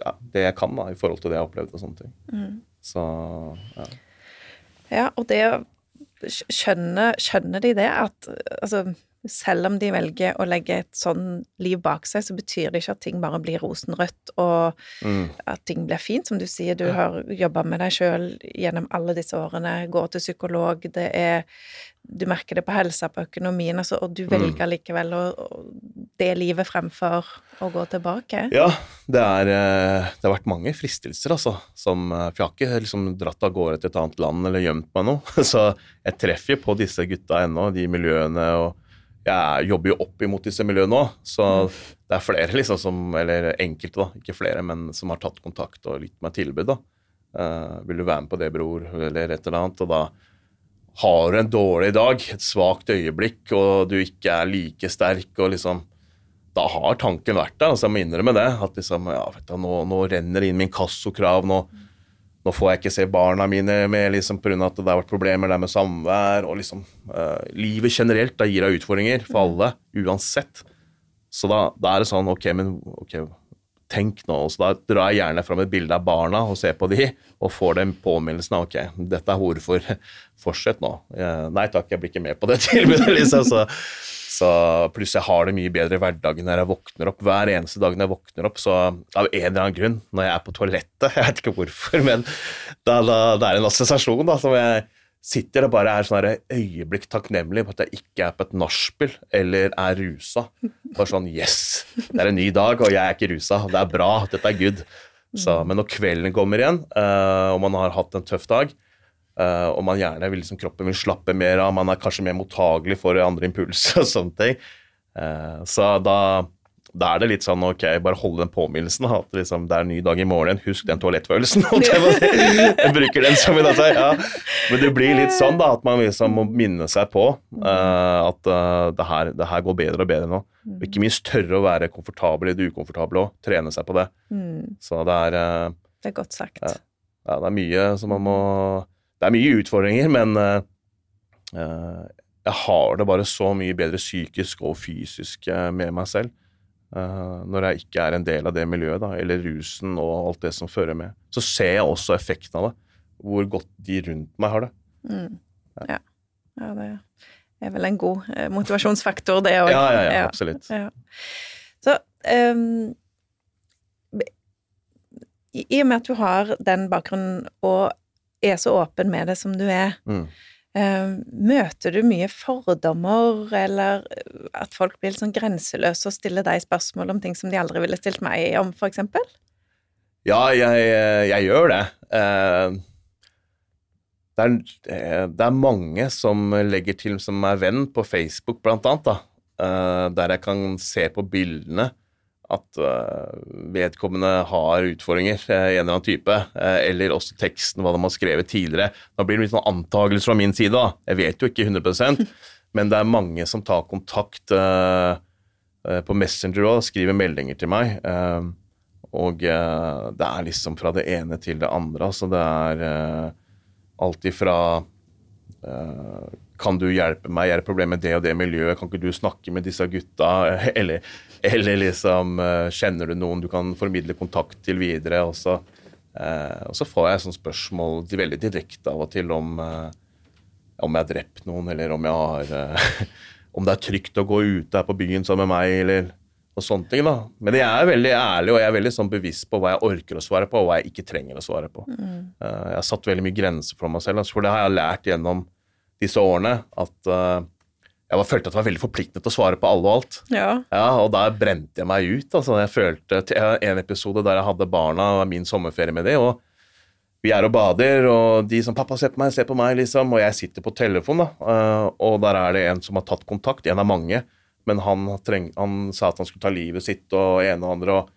ja, det, jeg kan, da, i forhold til det jeg har opplevd og sånne ting. Mm. Så ja. ja. og det skjønner, skjønner de det, at altså selv om de velger å legge et sånn liv bak seg, så betyr det ikke at ting bare blir rosenrødt, og mm. at ting blir fint. Som du sier, du har jobba med deg sjøl gjennom alle disse årene, går til psykolog, det er Du merker det på helsa, på økonomien, altså, og du mm. velger likevel å, det livet fremfor å gå tilbake. Ja, det, er, eh, det har vært mange fristelser, altså. Som, eh, for jeg har ikke liksom dratt av gårde til et annet land eller gjemt meg noe. Så jeg treffer på disse gutta ennå, de miljøene og jeg jobber jo opp imot disse miljøene nå, så det er flere liksom som, eller enkelte, da, ikke flere, men som har tatt kontakt og gitt meg tilbud. da. Uh, vil du være med på det, bror, eller et eller annet? Og da har du en dårlig dag, et svakt øyeblikk, og du ikke er like sterk, og liksom Da har tanken vært der, altså jeg må innrømme det. At liksom, ja, vet du, nå, nå renner det inn min kassokrav, nå nå får jeg ikke se barna mine med liksom pga. at det har vært problemer der med samvær. og liksom uh, Livet generelt da gir deg utfordringer for alle, uansett. Så da, da, er det sånn Ok, men ok, tenk nå. Så da drar jeg gjerne fram et bilde av barna og ser på de, og får den påminnelsen av ok, dette er hvorfor. Fortsett nå. Uh, nei takk, jeg blir ikke med på det tilbudet, liksom. Så, så Pluss jeg har det mye bedre i hverdagen når jeg våkner opp. Hver eneste dag når jeg våkner opp, så av en eller annen grunn, når jeg er på toalettet, jeg vet ikke hvorfor, men da, da, det er en assosiasjon da, som jeg sitter og bare er sånn øyeblikk takknemlig på at jeg ikke er på et nachspiel eller er rusa. Bare sånn Yes, det er en ny dag, og jeg er ikke rusa. Det er bra. Dette er good. Så, men når kvelden kommer igjen, uh, og man har hatt en tøff dag, Uh, og man gjerne vil liksom, kroppen vil slappe mer av, man er kanskje mer mottagelig for andre impulser og sånne ting. Uh, så da, da, er det litt sånn ok, bare hold den påminnelsen. At liksom, det er en ny dag i morgen. Husk den toalettfølelsen. jeg bruker den som i dette. Ja. Men det blir litt sånn da, at man liksom må minne seg på uh, at det her, det, her, går bedre og bedre nå. Og ikke minst tørre å være komfortabel i det ukomfortable òg. Trene seg på det. Mm. Så det er Det er godt sagt. Ja, det er mye som man må det er mye utfordringer, men uh, jeg har det bare så mye bedre psykisk og fysisk uh, med meg selv. Uh, når jeg ikke er en del av det miljøet, da, eller rusen og alt det som fører med. Så ser jeg også effekten av det. Hvor godt de rundt meg har det. Mm. Ja. ja. det er vel en god motivasjonsfaktor, det òg. Ja, ja, ja, absolutt. Ja. Så um, i og med at du har den bakgrunnen og er så åpen med det som du er. Mm. Uh, møter du mye fordommer, eller at folk blir sånn grenseløse og stiller deg spørsmål om ting som de aldri ville stilt meg om, eksempel? Ja, jeg, jeg gjør det. Det, er, det er, mange som legger til som er venn på Facebook, blant annet, da, der jeg kan se på bildene at uh, vedkommende har utfordringer i en eller annen type, uh, eller også teksten, hva de har skrevet tidligere. Da blir det litt sånn antakelse fra min side, da. Jeg vet jo ikke 100 men det er mange som tar kontakt på Messenger og skriver meldinger til meg. og det er liksom fra det ene til det andre. Altså det er alt ifra kan du hjelpe meg, er det problem med det og det miljøet, kan ikke du snakke med disse gutta? Eller, eller liksom eh, kjenner du noen du kan formidle kontakt til videre? Og så, eh, og så får jeg sånne spørsmål veldig direkte av og til om, eh, om jeg har drept noen, eller om jeg har Om det er trygt å gå ute her på byen sammen med meg, eller og sånne ting. da. Men jeg er veldig ærlig og jeg er veldig sånn bevisst på hva jeg orker å svare på, og hva jeg ikke trenger å svare på. Mm. Jeg har satt veldig mye grenser for meg selv, altså, for det har jeg lært gjennom disse årene at uh, jeg var, følte at jeg var veldig forpliktende til å svare på alle og alt. Ja. ja og da brente jeg meg ut. altså Jeg følte en episode der jeg hadde barna og min sommerferie med dem, og vi er og bader, og de som 'Pappa, se på meg, se på meg', liksom. Og jeg sitter på telefon, da, uh, og der er det en som har tatt kontakt, en av mange. Men han, treng, han sa at han skulle ta livet sitt og ene og andre. og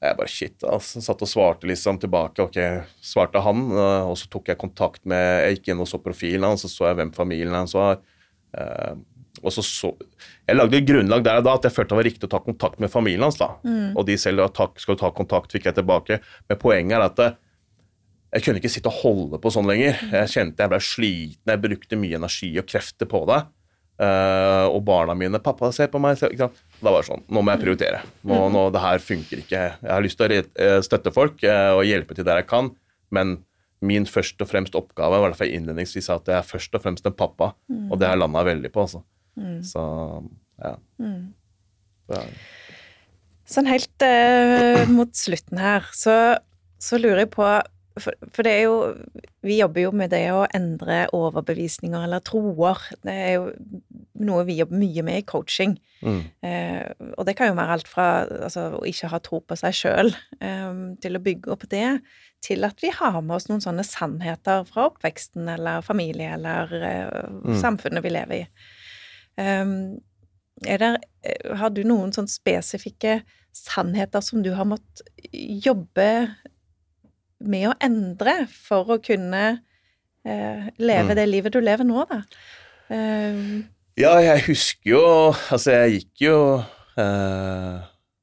jeg bare shit, altså. Satt og svarte liksom tilbake. Ok, svarte han, eh, og så tok jeg kontakt med Jeg gikk inn og så profilen hans, så så jeg hvem familien hans var. Uh, og så, så Jeg lagde grunnlag der og da at jeg følte det var riktig å ta kontakt med familien hans. da, mm. Og de selv takk, skal ta kontakt, fikk jeg tilbake. Men poenget er at eh, jeg kunne ikke sitte og holde på sånn lenger. Jeg kjente jeg ble sliten, jeg brukte mye energi og krefter på det. Eh, og barna mine 'Pappa, se på meg.' Ikke sant? Da var det sånn Nå må jeg prioritere. Nå, nå, det her funker ikke. Jeg har lyst til å eh, støtte folk uh, og hjelpe til der jeg kan, men min først og fremst oppgave var derfor jeg innledningsvis sa at jeg er først og fremst en pappa, og det har jeg landa veldig på, altså. Så ja. Det ja. Sånn helt uh, mot slutten her, så, så lurer jeg på for, for det er jo Vi jobber jo med det å endre overbevisninger eller troer. Det er jo noe vi jobber mye med i coaching. Mm. Eh, og det kan jo være alt fra altså, å ikke ha tro på seg sjøl, eh, til å bygge opp det, til at vi har med oss noen sånne sannheter fra oppveksten eller familie eller eh, samfunnet vi lever i. Um, er der, eh, har du noen sånn spesifikke sannheter som du har måttet jobbe med å endre for å kunne eh, leve Mm. det livet du lever nå, da? Um, Ja, jeg husker jo Altså, jeg gikk jo eh,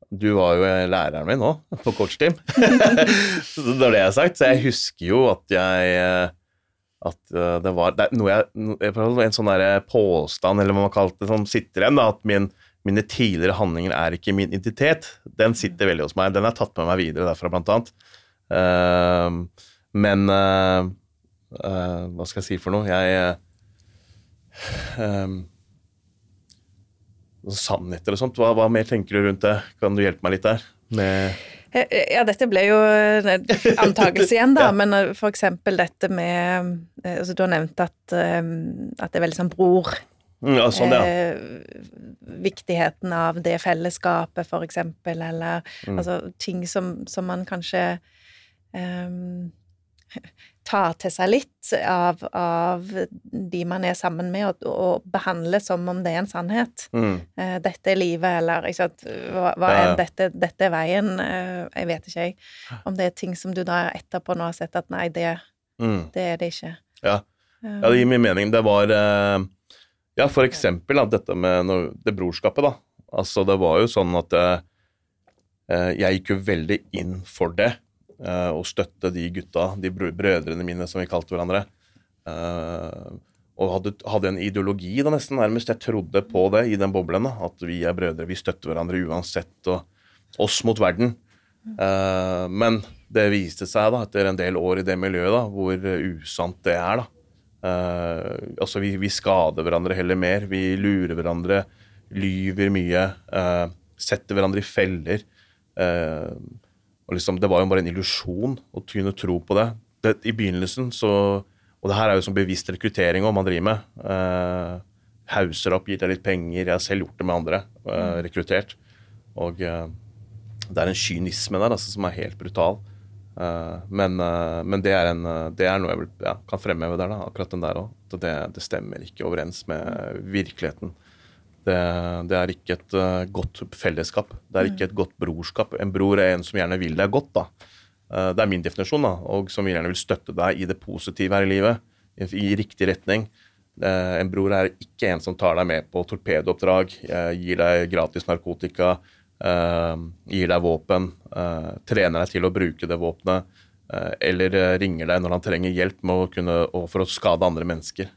Du var jo læreren min nå, på coachteam. Det er det jeg har sagt. Så jeg husker jo at jeg eh, At eh, det var det er jeg, En sånn der påstand, eller hva man kalte det, som sitter igjen, da, at min, mine tidligere handlinger er ikke min identitet. Den sitter veldig hos meg. Den har tatt med meg videre derfra, blant annet. Uh, men uh, uh, Hva skal jeg si for noe? Jeg eh, Sannheter og sånt, hva, hva mer tenker du rundt det? Kan du hjelpe meg litt der? Med eh, ja, dette ble jo en antakelse igjen, da, Ja. men eh, for eksempel dette med eh, altså Du har nevnt at, eh, at det er veldig sånn bror. Mm, ja, sånn, ja. Eh, viktigheten av det fellesskapet, for eksempel, eller Mm. altså ting som, som man kanskje um, tar til seg litt av, av de man er sammen med, og, og behandler som om det er en sannhet. Mm. Uh, dette er livet, eller ikke sant, hva, hva Ja, ja. er dette, dette er veien? Uh, jeg vet ikke, jeg. Om det er ting som du da etterpå nå har sett at nei, det, Mm. det er det ikke. Ja. Eh, ja, det gir meg mening. Det var uh, Ja, for eksempel da, dette med no- det brorskapet, da. Altså, det var jo sånn at jeg gikk jo veldig inn for det. Eh, og støtte de gutta, de brødrene mine, som vi kalte hverandre. Eh, og hadde, hadde en ideologi, da nesten nærmest. Jeg trodde på det i den boblen. da, At vi er brødre, vi støtter hverandre uansett. Og oss mot verden. Eh, men det viste seg, da, etter en del år i det miljøet, da, hvor usant det er. da. Uh, altså, vi, vi skader hverandre heller mer. Vi lurer hverandre, lyver mye. Uh, setter hverandre i feller. eh, og liksom, Det var jo bare en illusjon å kunne tro på det. det. I begynnelsen så Og det her er jo sånn bevisst rekruttering òg man driver med. Uh, hauser opp, gir deg litt penger. Jeg har selv gjort det med andre. eh, rekruttert. Og eh, det er en kynisme der altså, som er helt brutal. Men, men det, er en, det er noe jeg vil, ja, kan fremheve der, da, akkurat den der òg. Det, det stemmer ikke overens med virkeligheten. Det, det er ikke et eh, godt fellesskap. Det er ikke et godt brorskap. En bror er en som gjerne vil deg godt. da. Eh, det er min definisjon, da, og som gjerne vil støtte deg i det positive her i livet. I, riktig retning. Eh, en bror er ikke en som tar deg med på torpedooppdrag, gir deg gratis narkotika, gir deg våpen, trener deg til å bruke det våpenet, eller ringer deg når han trenger hjelp å kunne, for å skade andre mennesker.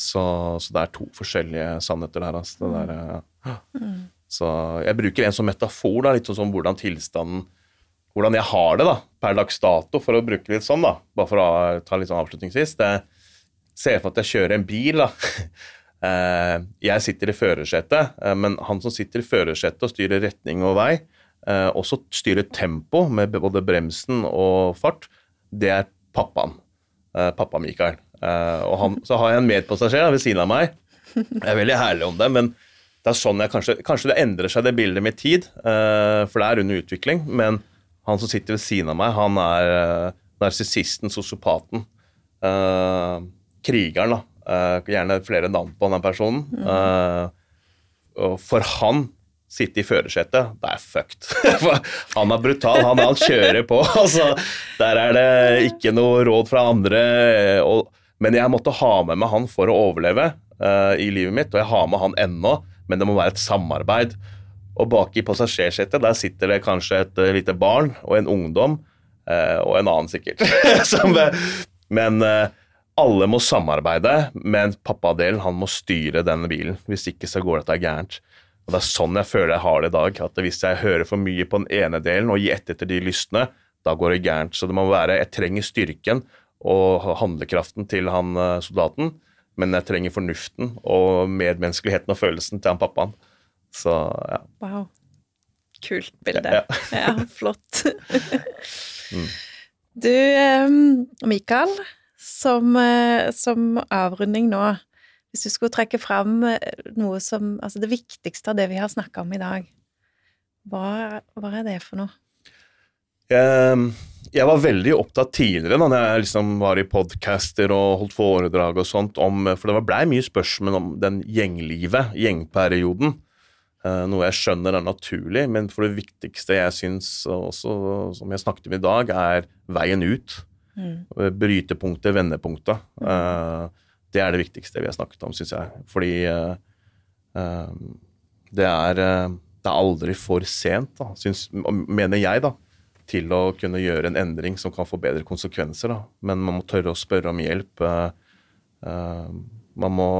Så, så det er to forskjellige sannheter der. Altså. Det der, eh, Så jeg bruker en som metafor, da, litt sånn som hvordan tilstanden hvordan jeg har det da, per dags dato, for å bruke litt sånn, da, bare for å ta litt sånn avslutningsvis. Det ser for at jeg kjører en bil. da. Eh, Jeg sitter i førersetet, eh, men han som sitter i førersetet og styrer retning og vei, eh, også styrer tempo med både bremsen og fart, det er pappaen. Pappa Mikael. Eh, Og han, så har jeg en medpassasjer ved siden av meg. Jeg er veldig herlig om det, men det er sånn jeg kanskje, kanskje det endrer seg, det bildet med tid, eh, for det er under utvikling. Men han som sitter ved siden av meg, han er uh, narsissisten, sosiopaten. krigeren, da. Gjerne flere navn på den personen. Og for han sitte i førersetet, det er fucked. Han er brutal, han, han kjører på. Altså, der er det ikke noe råd fra andre. Og, men jeg måtte ha med meg han for å overleve uh, i livet mitt, og jeg har med han ennå, men det må være et samarbeid. Og bak i passasjersetet der sitter det kanskje et eh, lite barn og en ungdom, uh, og en annen sikkert. Som, men uh, alle må samarbeide, men pappadelen han må styre denne bilen. Hvis ikke så går dette gærent. Og Det er sånn jeg føler jeg har det i dag. at Hvis jeg hører for mye på den ene delen og gir etter til de lystne, da går det gærent. Så det må være Jeg trenger styrken og handlekraften til han eh, soldaten, men jeg trenger fornuften og medmenneskeligheten og følelsen til han pappaen. Så ja. Wow. Kult bilde. Ja, Ja, flott. Mm. Du, Mikael, som, eh, som avrunding nå, hvis du skulle trekke fram eh, noe som Altså det viktigste av det vi har snakka om i dag, hva, hva er det for noe? Jeg, jeg var veldig opptatt tidligere, da jeg liksom var i podcaster og holdt foredrag og sånt, om, for det blei mye spørsmål om den gjenglivet, gjengperioden. Eh, Noe jeg skjønner er naturlig, men for det viktigste jeg syns også, som jeg snakket om i dag, er veien ut. Mm. Brytepunktet, vendepunktet. Mm. Det er det viktigste vi har snakket om, syns jeg. Fordi eh, eh, det er, eh, det er aldri for sent, da, synes, mener jeg, da, til å kunne gjøre en endring som kan få bedre konsekvenser. Da. Men man må tørre å spørre om hjelp. eh, eh, Man må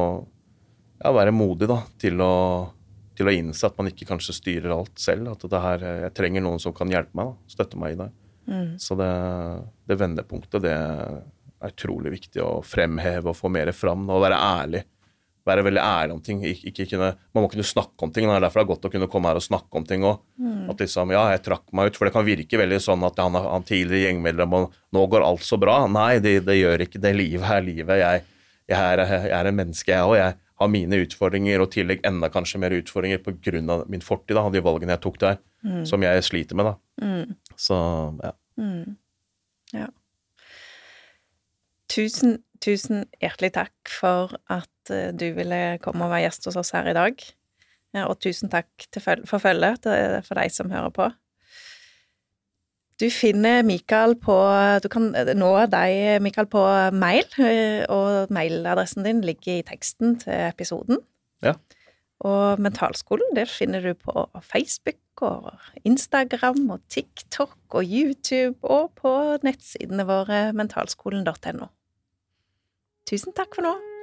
ja, være modig da, til å, til å innse at man ikke kanskje styrer alt selv. At det her, jeg trenger noen som kan hjelpe meg, da, støtte meg i det. Mm. Så det, det vendepunktet, det er utrolig viktig å fremheve og få mer fram. Og være ærlig. Være veldig ærlig om ting. Ikke, ikke kunne, man må kunne snakke om ting. Det er derfor det er godt å kunne komme her og snakke om ting òg. At liksom, ja, jeg trakk meg ut. For det kan virke veldig sånn at han, han tidligere gjengmedlem og nå går alt så bra. Nei, det, det gjør ikke det. Livet er livet. Jeg, jeg, er, jeg er en menneske, jeg òg. Jeg har mine utfordringer, og tillegg enda kanskje mer utfordringer pga. min fortid da, og de valgene jeg tok der, som jeg sliter med. da. Mm. Så ja. Mm. Ja. Tusen, tusen hjertelig takk for at eh, du ville komme og være gjest hos oss her i dag. Og tusen takk for følget for deg som hører på. Du finner Mikael på Du kan nå deg, Mikael, på mail, eh, og mailadressen din ligger i teksten til episoden. Ja. Og Mentalskolen det finner du på Facebook og Instagram og TikTok og YouTube og på nettsidene våre mentalskolen.no. Tusen takk for nå.